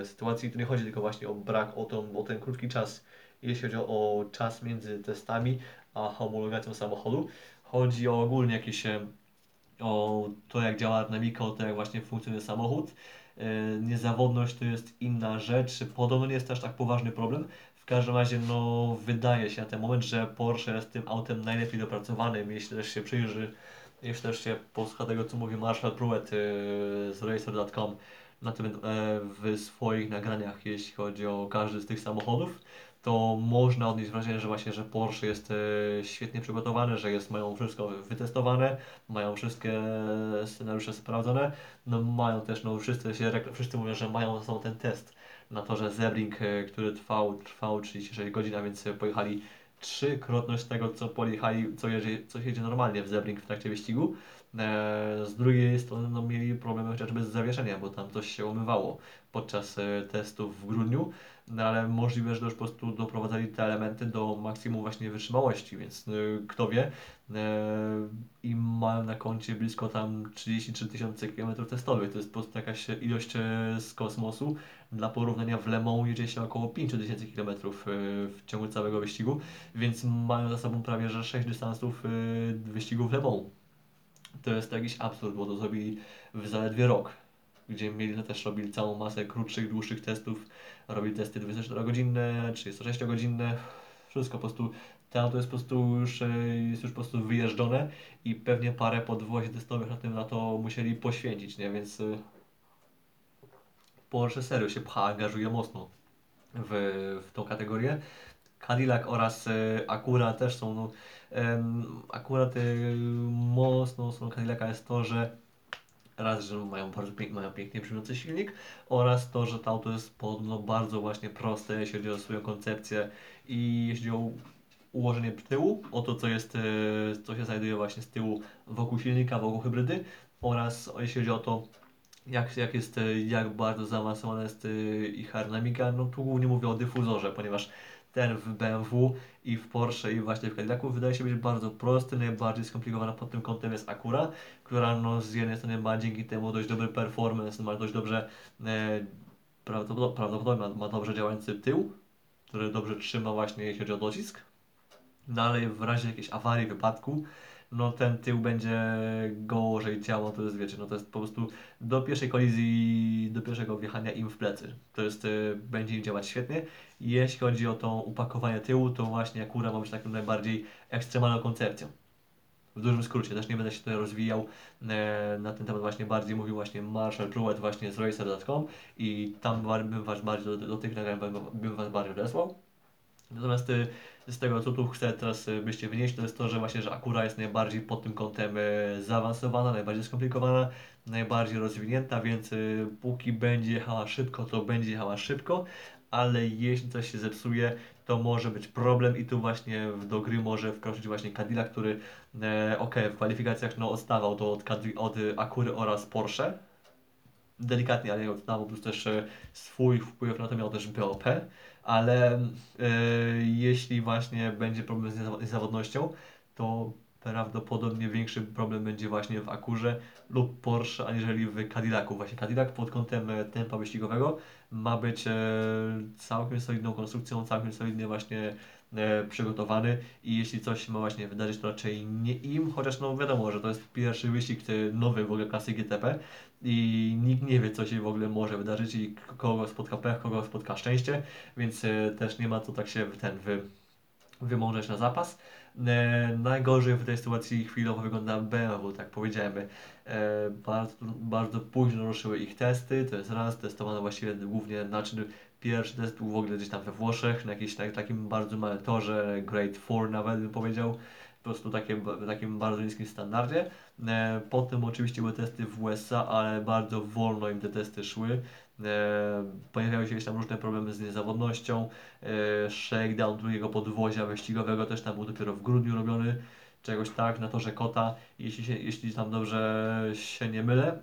e, sytuacji. Tu nie chodzi tylko właśnie o brak, o, tą, o ten krótki czas, jeśli chodzi o czas między testami a homologacją samochodu. Chodzi o ogólnie jakieś e, o to, jak działa dynamika, o to, jak właśnie funkcjonuje samochód. E, niezawodność to jest inna rzecz. Podobno nie jest aż tak poważny problem, każdym razie no, wydaje się na ten moment, że Porsche jest tym autem najlepiej dopracowanym, jeśli też się przyjrzy, jeśli też się posłucha tego, co mówi Marshall Pruett y, z Racer.com na tym, e, w swoich nagraniach, jeśli chodzi o każdy z tych samochodów, to można odnieść wrażenie, że właśnie, że Porsche jest e, świetnie przygotowany, że jest, mają wszystko wytestowane, mają wszystkie scenariusze sprawdzone, no mają też, no wszyscy się, wszyscy mówią, że mają za ten test na torze Zebring, e, który trwał, trwał 36 godzin, a więc pojechali trzykrotność tego, co pojechali, co, jedzie, co jedzie normalnie w Zebring w trakcie wyścigu. E, z drugiej strony no, mieli problemy chociażby z zawieszeniem, bo tam coś się umywało podczas e, testów w grudniu, no, ale możliwe, że już po prostu doprowadzali te elementy do maksimum właśnie wytrzymałości, więc kto wie. I mają na koncie blisko tam 33 tysiące kilometrów testowych, to jest po prostu jakaś ilość z kosmosu, dla porównania w Le Mans jedzie się około 5000 km e, w ciągu całego wyścigu, więc mają za sobą prawie że 6 dystansów e, wyścigów Le Mans. To jest jakiś absurd, bo to zrobili w zaledwie rok. gdzie mieli też robili całą masę krótszych, dłuższych testów, robili testy 24-godzinne, 36-godzinne, wszystko po prostu to auto jest po prostu już, e, jest już po prostu wyjeżdżone i pewnie parę podwozi testowych na tym na to musieli poświęcić, nie? Więc e, Porsche serio się pcha, angażuje mocno w, w tą kategorię. Cadillac oraz e, Acura też są, no, akurat e, mocną stroną Cadillaca jest to, że raz, że mają bardzo pięk, mają pięknie brzmiący silnik oraz to, że to auto jest podobno bardzo właśnie proste, jeśli chodzi o swoją koncepcję i jeśli o ułożenie tyłu, o to co jest, e, co się znajduje właśnie z tyłu wokół silnika, wokół hybrydy oraz jeśli chodzi o to, jak, jak jest, e, jak bardzo zaawansowana jest ich aerodynamika, no tu głównie mówię o dyfuzorze, ponieważ ten w BMW i w Porsche i właśnie w Cadillacu. Wydaje się być bardzo prosty, najbardziej skomplikowana pod tym kątem jest Acura, która no z jednej strony ma dzięki temu dość dobry performance, ma dość dobrze, e, prawdopodobnie, ma, ma dobrze działający tył, który dobrze trzyma właśnie jeśli chodzi o docisk, no ale w razie jakiejś awarii, wypadku, no ten tył będzie gorzej działał, to jest wiecie, no to jest po prostu do pierwszej kolizji, do pierwszego wjechania im w plecy. To jest, y, będzie im działać świetnie. Jeśli chodzi o to upakowanie tyłu, to właśnie Akura ma być taką najbardziej ekstremalną koncepcją. W dużym skrócie, też nie będę się tutaj rozwijał e, na ten temat, właśnie bardziej mówił właśnie Marshall Pruitt właśnie z racer.com i tam bym was bardziej do, do tych nagrań bym, bym was bardziej odesłał. Natomiast y, z tego, co tu chcę teraz y, byście wynieść, to jest to, że właśnie, że Akura jest najbardziej pod tym kątem y, zaawansowana, najbardziej skomplikowana, najbardziej rozwinięta, więc póki będzie jechała szybko, to będzie jechała szybko, ale jeśli coś się zepsuje, to może być problem i tu właśnie do gry może wkroczyć właśnie Cadillac, który e, ok, w kwalifikacjach no odstawał to od, od Akury oraz Porsche, delikatnie, ale odstawał plus też swój wpływ na to miał też BOP, ale e, jeśli właśnie będzie problem z niezawo- niezawodnością, to prawdopodobnie większy problem będzie właśnie w Akurze lub Porsche, aniżeli w Cadillacu. Właśnie Cadillac pod kątem e, tempa wyścigowego ma być e, całkiem solidną konstrukcją, całkiem solidnie właśnie przygotowany i jeśli coś ma właśnie wydarzyć, to raczej nie im, chociaż no wiadomo, że to jest pierwszy wyścig e, nowy w ogóle klasy GTP i nikt nie wie, co się w ogóle może wydarzyć i kogo spotka pech, kogo spotka szczęście, więc e, też nie ma co tak się ten wy, wymążać na zapas. E, najgorzej w tej sytuacji chwilowo wygląda BMW, tak powiedziałem. E, bardzo, bardzo późno ruszyły ich testy, to jest raz, testowano właściwie głównie, znaczy pierwszy test był w ogóle gdzieś tam we Włoszech, na jakimś tak, takim bardzo małym torze, Grade 4 nawet bym powiedział, po prostu takie, w takim bardzo niskim standardzie. E, potem oczywiście były testy w USA, ale bardzo wolno im te testy szły. E, pojawiały się jakieś tam różne problemy z niezawodnością. E, shakedown drugiego podwozia wyścigowego też tam był dopiero w grudniu robiony. Czegoś tak, na torze Kota, jeśli, się, jeśli tam dobrze się nie mylę.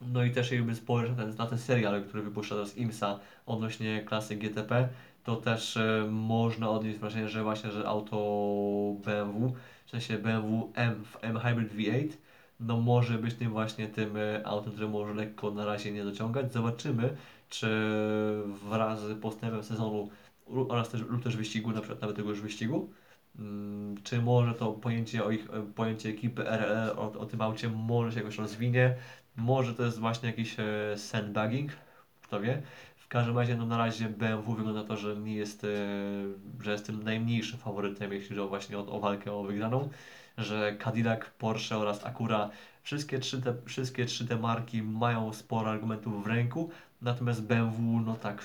No i też jakby spojrzeć na ten, na ten serial, który wypuszcza teraz IMSA odnośnie klasy GTP, to też e, można odnieść wrażenie, że właśnie, że auto BMW, w sensie BMW M, M Hybrid V8, no może być tym właśnie tym e, autem, które może lekko na razie nie dociągać. Zobaczymy, czy wraz z postępem sezonu oraz też, lub też wyścigu, na przykład nawet tego już wyścigu, mm, czy może to pojęcie o ich, e, pojęcie ekipy o, o tym aucie może się jakoś rozwinie, może to jest właśnie jakiś e, sandbagging, kto wie. W każdym razie no na razie BMW wygląda to, że nie jest, e, że jest tym najmniejszym faworytem, jeśli chodzi właśnie o, o walkę o wygraną, że Cadillac, Porsche oraz Acura, wszystkie trzy, te, wszystkie trzy te marki mają sporo argumentów w ręku, natomiast BMW no tak,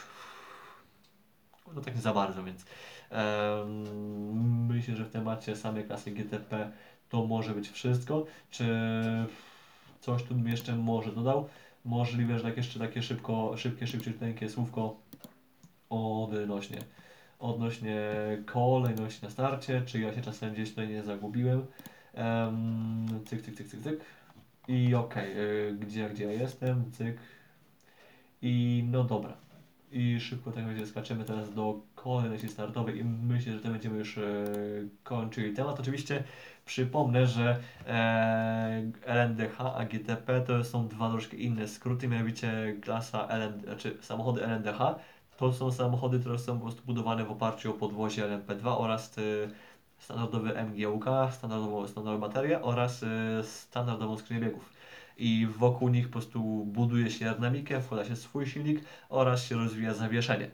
no tak nie za bardzo, więc em, myślę, że w temacie samej klasy GTP to może być wszystko. Czy coś tu bym jeszcze może dodał? Możliwe, że tak jeszcze takie szybko, szybkie, szybciuteńkie słówko odnośnie, odnośnie kolejności na starcie, czy ja się czasem gdzieś tutaj nie zagubiłem. Em, cyk, cyk, cyk, cyk, cyk. I okej, y, gdzie, gdzie ja jestem, cyk. I no dobra. I szybko tak będzie skaczemy teraz do kolejności startowej i myślę, że to będziemy już e, kończyli temat. Oczywiście przypomnę, że e, LNDH a GTP to są dwa troszkę inne skróty, mianowicie klasa LND, znaczy samochody LNDH to są samochody, które są po prostu budowane w oparciu o podwozie LMP2 oraz e, standardowy MGUK, standardową, standardową baterię oraz standardową skrzynię biegów. i wokół nich po prostu buduje się aerodynamikę, wkłada się swój silnik oraz się rozwija zawieszenie.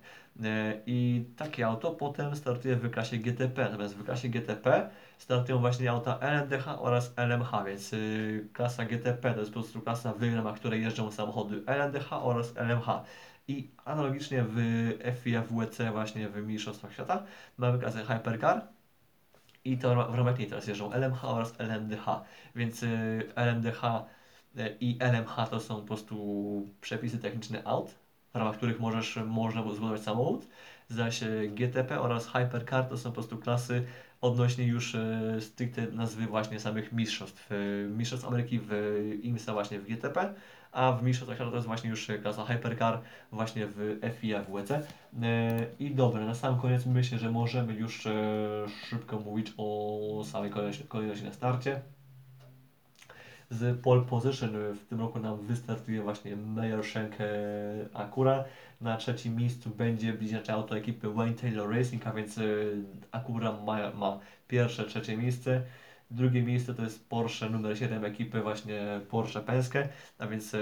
I takie auto potem startuje w klasie GTP, natomiast w klasie GTP startują właśnie auta LMDH oraz LMH, więc y, klasa GTP to jest po prostu klasa w ramach której jeżdżą samochody LMDH oraz LMH. I analogicznie w FIA WEC właśnie w Mistrzostwach Świata mamy klasę Hypercar i to w ramach niej teraz jeżdżą LMH oraz LMDH, więc y, LMDH y, i LMH to są po prostu przepisy techniczne aut, w ramach których możesz, można zbudować samochód, zaś GTP oraz Hypercar to są po prostu klasy odnośnie już e, stricte nazwy właśnie samych mistrzostw. E, mistrzostw Ameryki w IMSA właśnie w GTP, a w mistrzostwach świata to jest właśnie już klasa Hypercar właśnie w FIA w WEC. E, I dobra, na sam koniec myślę, że możemy już szybko mówić o samej kolejności na starcie. Z pole position w tym roku nam wystartuje właśnie Meyer Shank Acura. Na trzecim miejscu będzie bliźniacze auto ekipy Wayne Taylor Racing, a więc Acura ma, ma pierwsze, trzecie miejsce. Drugie miejsce to jest Porsche numer 7 ekipy właśnie Porsche Penske, a więc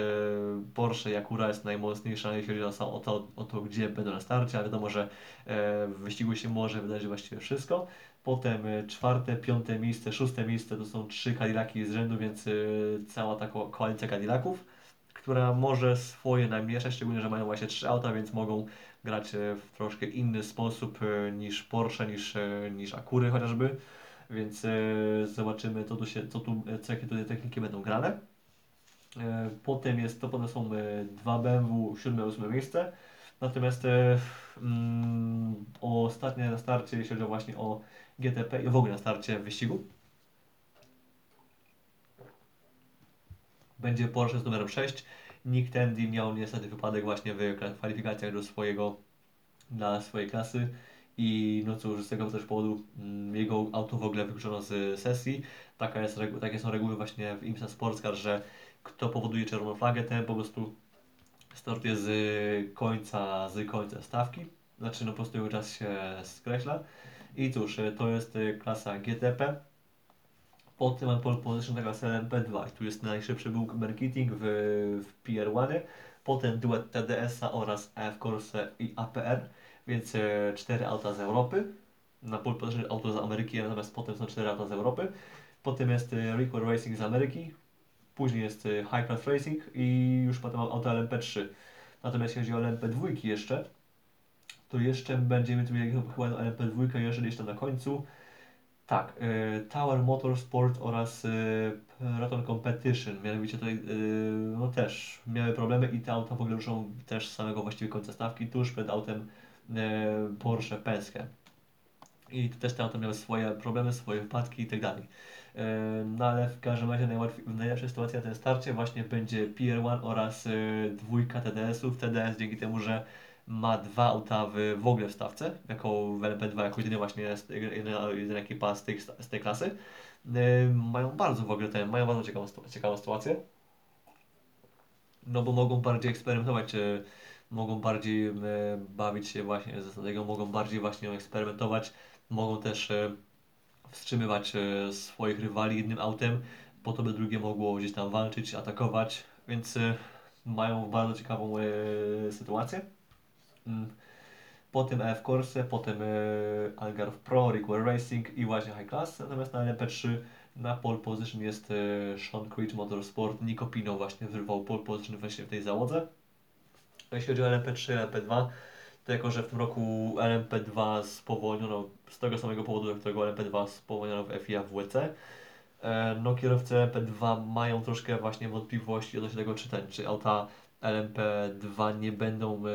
Porsche i Acura jest najmocniejsza, jeśli chodzi o to, o to, gdzie będą na starcie, a wiadomo, że w wyścigu się może wydarzyć właściwie wszystko. Potem czwarte, piąte miejsce, szóste miejsce to są trzy Cadillaki z rzędu, więc cała ta koalicja Cadillaców która może swoje namieszać, szczególnie, że mają właśnie trzy auta, więc mogą grać e, w troszkę inny sposób e, niż Porsche, niż, e, niż Akury chociażby. Więc zobaczymy, co tu, się, co tu, co, jakie tutaj techniki będą grane. Potem jest, to potem są dwa BMW, 7-8 miejsce. Natomiast mm, ostatnie na starcie, jeśli chodzi właśnie o GTP i w ogóle na starcie wyścigu, będzie Porsche z numerem 6. Nick Tandy miał niestety wypadek właśnie w kwalifikacjach do swojego, dla swojej klasy i no cóż, z tego też powodu mm, jego auto w ogóle wykluczono z sesji. Taka jest, takie są reguły właśnie w IMSA Sportscar, że kto powoduje czerwoną flagę, ten po prostu startuje z końca, z końca stawki. Znaczy no po prostu jego czas się skreśla. I cóż, to jest klasa GTP. Potem mam pole position na klasę LMP2 tu jest najszybszy był marketing w, w PR1. Potem duet TDS-a oraz AF Corse i APR, więc e, cztery auta z Europy. Na pole position auto z Ameryki, natomiast potem są cztery auta z Europy. Potem jest e, Record Racing z Ameryki, później jest e, High Class Racing i już potem mam auto LMP3. Natomiast jeśli chodzi o LMP2 jeszcze, to jeszcze będziemy tu chyba LMP2 jeszcze gdzieś tam na końcu. Tak, y, Tower Motorsport oraz y, Proton Competition, mianowicie tutaj y, no też miały problemy i te auta w ogóle ruszą też z samego właściwie końca stawki, tuż przed autem Porsche Penske. I też te auta miały swoje problemy, swoje wypadki i tak dalej. No ale w każdym razie najlepsza sytuacja na tym starcie właśnie będzie PR1 oraz dwójka TDS-ów. TDS dzięki temu, że ma dwa auta w, ogóle w stawce, jako w LP2, jako jedyny właśnie jedyna, jedyna ekipa z tej, z tej klasy. Yy, mają bardzo w ogóle ten, mają bardzo ciekawą, ciekawą sytuację. No bo mogą bardziej eksperymentować, mogą bardziej yy, bawić się właśnie ze strategią, mogą bardziej właśnie eksperymentować, mogą też wstrzymywać swoich rywali jednym autem, po to by drugie mogło gdzieś tam walczyć, atakować, więc mają bardzo ciekawą sytuację. Mm. Potem EF Corse, potem e, Algarve Pro, Require Racing i właśnie High Class. Natomiast na LP3 na pole position jest e, Sean Creed Motorsport. Nico Pino właśnie wyrwał pole position właśnie w tej załodze. Jeśli chodzi o LP3 i LP2, to jako, że w tym roku LMP2 spowolniono z tego samego powodu, dla którego LMP2 spowolniono w FIA w WC, e, no kierowcy LMP2 mają troszkę właśnie wątpliwości odnośnie tego, czy ten, czy auta LMP2 nie będą e,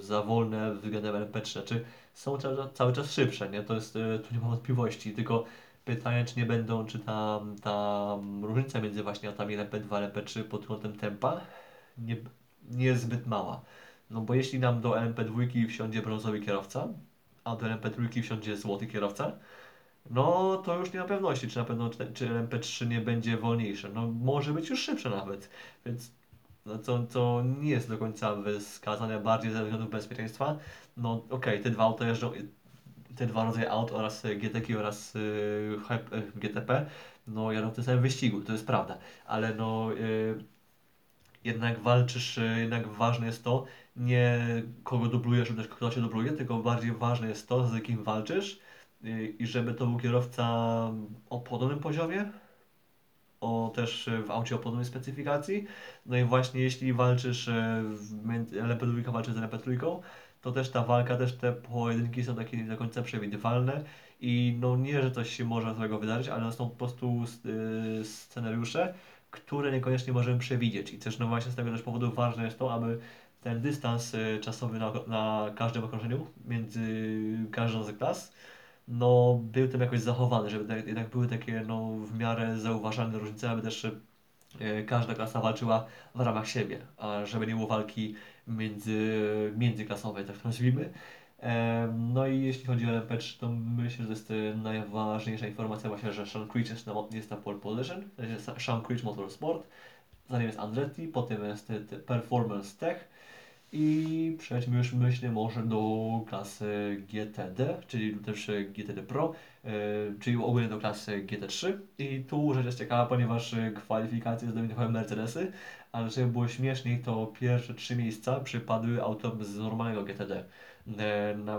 za wolne względem LMP3. Znaczy są cały, cały czas szybsze, nie? To jest, e, tu nie ma wątpliwości, tylko pytanie, czy nie będą, czy ta, ta różnica między właśnie autami LMP2 a LMP3 pod kątem tempa nie, nie jest zbyt mała. No bo jeśli nam do LMP2 wsiądzie brązowy kierowca, a do LMP3 wsiądzie złoty kierowca, no to już nie ma pewności, czy na pewno czy, czy LMP3 nie będzie wolniejsze. No może być już szybsze nawet, więc no, co, co nie jest do końca wskazane bardziej ze względów bezpieczeństwa. No okej, okay, te dwa auta jeżdżą, te dwa rodzaje aut oraz GTK oraz y, Hype- y, GTP, no jadą w tym samym wyścigu, to jest prawda, ale no y, jednak walczysz, y, jednak ważne jest to, nie kogo dublujesz lub też kto się dubluje, tylko bardziej ważne jest to, z kim walczysz i żeby to był kierowca o podobnym poziomie, o też y, w aucie o podobnej specyfikacji. No i właśnie jeśli walczysz między- LP2 walczy z LP3, to też ta walka, też te pojedynki są takie nie do końca przewidywalne i no nie, że coś się może złego wydarzyć, ale są po prostu y, scenariusze, które niekoniecznie możemy przewidzieć i też no właśnie z tego też powodu ważne jest to, aby ten dystans czasowy na, na każdym okrążeniu między każdą z klas no, był tam jakoś zachowany, żeby tak- jednak były takie no, w miarę zauważalne różnice, aby też e, każda klasa walczyła w ramach siebie, a żeby nie było walki między, międzyklasowej, tak to nazwijmy. No i jeśli chodzi o LMP3, to myślę, że jest e, najważniejsza informacja właśnie, że Sean Creech jest na, jest na pole position, Sean Creech Motorsport, za nim jest Andretti, potem jest e, Performance Tech, i przejdźmy już myślę może do klasy GTD, czyli też e, GTD Pro, e, czyli ogólnie do klasy GT3. I tu rzecz jest ciekawa, ponieważ e, kwalifikacje zdominowały Mercedesy, ale żeby było śmieszniej, to pierwsze trzy miejsca przypadły autom z normalnego GTD.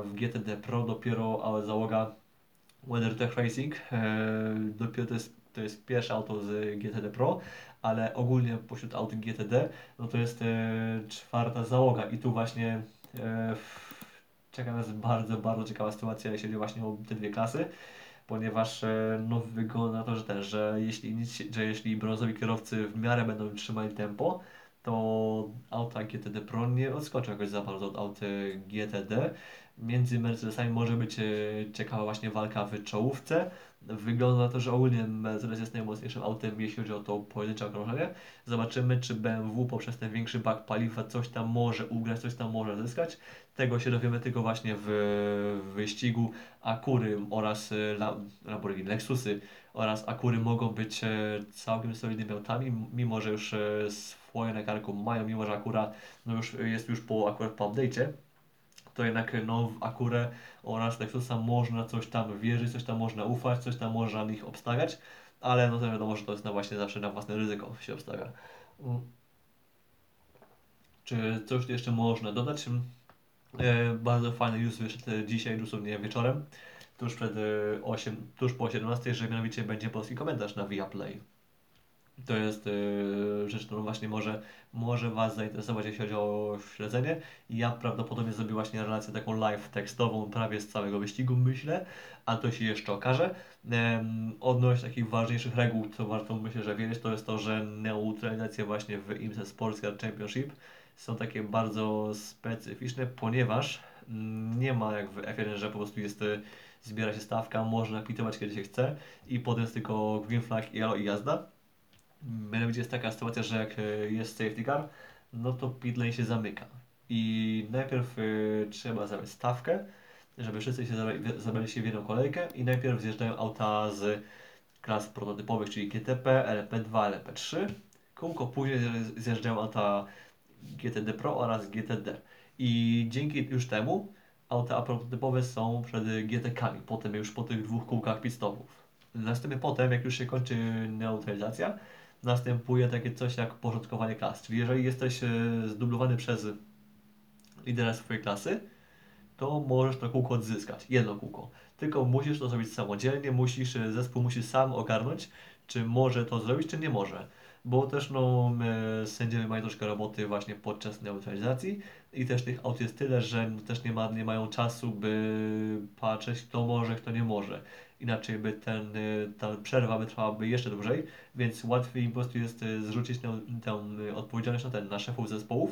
W GTD Pro dopiero załoga WeatherTech Racing, dopiero to jest, to jest pierwsze auto z GTD Pro, ale ogólnie pośród aut GTD, no to jest e, czwarta załoga i tu właśnie e, czeka nas bardzo, bardzo ciekawa sytuacja, jeśli chodzi właśnie o te dwie klasy, ponieważ e, no wygląda na to, że też, że jeśli, nic, że jeśli brązowi kierowcy w miarę będą trzymali tempo, to auta GTD Pro nie odskoczą jakoś za bardzo od aut GTD. Między Mercedesami może być ciekawa właśnie walka w czołówce. Wygląda na to, że ogólnie Mercedes jest najmocniejszym autem, jeśli chodzi o to pojedyncze okrążenie. Zobaczymy, czy BMW poprzez ten większy bak paliwa coś tam może ugrać, coś tam może zyskać. Tego się dowiemy tylko właśnie w wyścigu. Akury oraz La- Lamborghini, Lexusy oraz Akury mogą być e, całkiem solidnymi autami, mimo że już e, swoje na karku mają, mimo że Akura no już jest już po, akurat po update'cie to jednak no, Akurę oraz Lexusa można coś tam wierzyć, coś tam można ufać, coś tam można na nich obstawiać, ale no to wiadomo, że to jest na właśnie zawsze na własne ryzyko się obstawia. Mm. Czy coś jeszcze można dodać? Mm, E, bardzo fajny news wyszedł e, dzisiaj, dosłownie wieczorem, tuż przed e, 8, tuż po 17, że mianowicie będzie polski komentarz na Viaplay. To jest e, rzecz, którą właśnie może, może Was zainteresować, jeśli chodzi o śledzenie. Ja prawdopodobnie zrobię właśnie relację taką live tekstową prawie z całego wyścigu, myślę, a to się jeszcze okaże. Odnośnie takich ważniejszych reguł, co warto myślę, że wiedzieć, to jest to, że neutralizacje właśnie w IMSA Sports Car Championship są takie bardzo specyficzne, ponieważ mm, nie ma jak w F1, że po prostu jest, e, zbiera się stawka, można pitować kiedy się chce i potem jest tylko green flag, i jazda. Mianowicie jest taka sytuacja, że jak e, jest safety car, no to pit lane się zamyka. I najpierw e, trzeba zabrać stawkę, żeby wszyscy się zabra- zabrali się w jedną kolejkę i najpierw zjeżdżają auta z klas prototypowych, czyli GTP, LP2, LP3. Kółko później zjeżdżają auta GTD Pro oraz GTD. I dzięki już temu auta prototypowe są przed GTK-ami, potem już po tych dwóch kółkach pit-stopów. Następnie potem, jak już się kończy neutralizacja, następuje takie coś jak porządkowanie klas. Czyli jeżeli jesteś e, zdublowany przez lidera swojej klasy, to możesz to kółko odzyskać, jedno kółko. Tylko musisz to zrobić samodzielnie, musisz, e, zespół musi sam ogarnąć, czy może to zrobić, czy nie może. Bo też no, sędziowie mają troszkę roboty właśnie podczas neutralizacji i też tych aut jest tyle, że też nie, ma, nie mają czasu, by patrzeć kto może, kto nie może. Inaczej by ten, y, ta przerwa by trwałaby jeszcze dłużej, więc łatwiej im po prostu jest y, zrzucić tę, tę y, odpowiedzialność na ten, na szefów zespołów.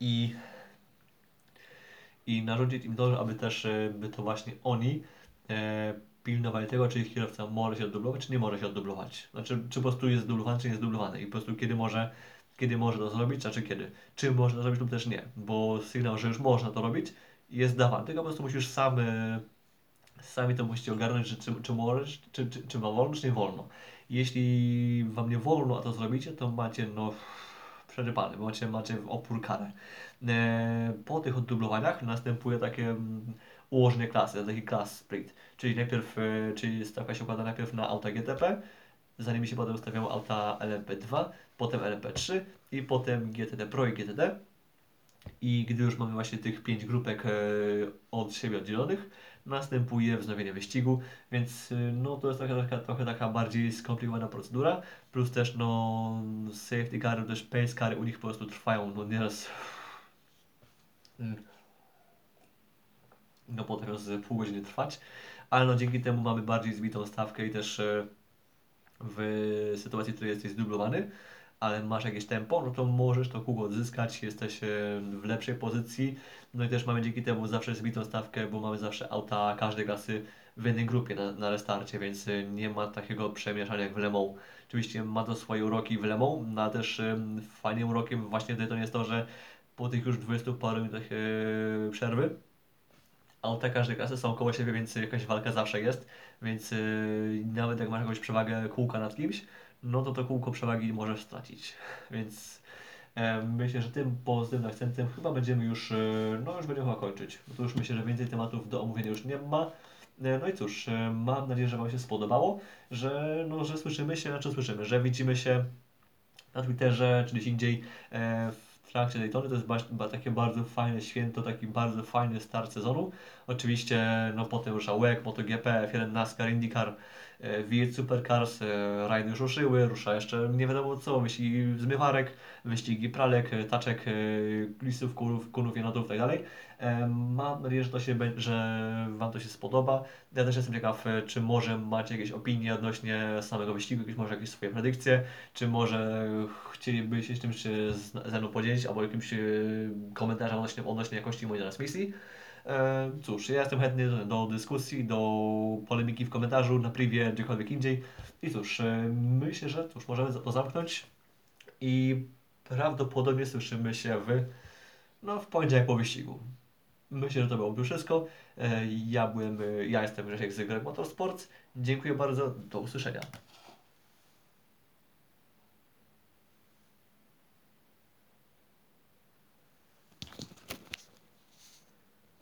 I, i narzucić im to, aby też by to właśnie oni e, pilnowali tego, czy ich kierowca może się oddublować, czy nie może się oddublować. Znaczy, czy po prostu jest zdublowany, czy nie jest i po prostu kiedy może, kiedy może to zrobić, a czy kiedy. Czy można to zrobić lub też nie, bo sygnał, że już można to robić, jest dawany, tylko po prostu musisz sam, sami to musicie ogarnąć, że czy, czy możesz, czy, czy, czy wam wolno, czy nie wolno. Jeśli wam nie wolno, a to zrobicie, to macie no przerypany, macie, macie opór karę. E, po tych oddublowaniach następuje takie mm, ułożenie klasy, taki class split, czyli najpierw, e, czyli stawka się układa najpierw na auta GTP, za nimi się potem ustawiają auta LMP2, potem LMP3 i potem GTD Pro i GTD. I gdy już mamy właśnie tych pięć grupek e, od siebie oddzielonych, następuje wznowienie wyścigu, więc e, no to jest trochę, taka, trochę taka bardziej skomplikowana procedura, plus też no safety cary, też pace cary u nich po prostu trwają no nieraz mm, no potrafią z pół godziny trwać, ale no dzięki temu mamy bardziej zbitą stawkę i też e, w sytuacji, w której jesteś zdublowany, ale masz jakieś tempo, no to możesz to kółko odzyskać, jesteś w lepszej pozycji. No i też mamy dzięki temu zawsze zbitą stawkę, bo mamy zawsze auta każdej klasy w jednej grupie na, na restarcie, więc e, nie ma takiego przemieszania jak w Le Mans. Oczywiście ma to swoje uroki w Le Mans, no a też fajnym urokiem właśnie to jest to, że po tych już 20 paru minutach e, przerwy auta każdej klasy są koło siebie, więc jakaś walka zawsze jest, więc yy, nawet jak masz jakąś przewagę kółka nad kimś, no to to kółko przewagi możesz stracić. Więc e, myślę, że tym pozytywnym akcentem chyba będziemy już, e, no już będziemy chyba kończyć. Bo to już myślę, że więcej tematów do omówienia już nie ma. E, no i cóż, e, mam nadzieję, że Wam się spodobało, że, no, że słyszymy się, znaczy słyszymy, że widzimy się na Twitterze czy gdzieś indziej w trakcie Daytony. To jest ba takie bardzo fajne święto, taki bardzo fajny start sezonu. Oczywiście no potem rusza WEC, MotoGP, F1 NASCAR, IndyCar, e, Wirt Supercars, e, rajdy już ruszyły, rusza jeszcze nie wiadomo co, wyścigi zmywarek, wyścigi pralek, e, taczek, listów, kunów, kunów jenotów itd. E, Mam nadzieję, że, to się, że Wam to się spodoba. Ja też jestem ciekaw, czy może macie jakieś opinie odnośnie samego wyścigu, jakieś, może jakieś swoje predykcje, czy może chcieliby się czymś ze mną podzielić, albo jakimś komentarzem odnośnie, odnośnie jakości mojej transmisji. E, Cóż, ja jestem chętny do, dyskusji, do polemiki w komentarzu, na privie, gdziekolwiek indziej. I cóż, e, myślę, że cóż, możemy to zamknąć i prawdopodobnie słyszymy się w, no, w poniedziałek po wyścigu. Myślę, że to byłoby wszystko. E, Ja byłem, ja jestem Grzesiek z Greg Motorsports. Dziękuję bardzo, do usłyszenia.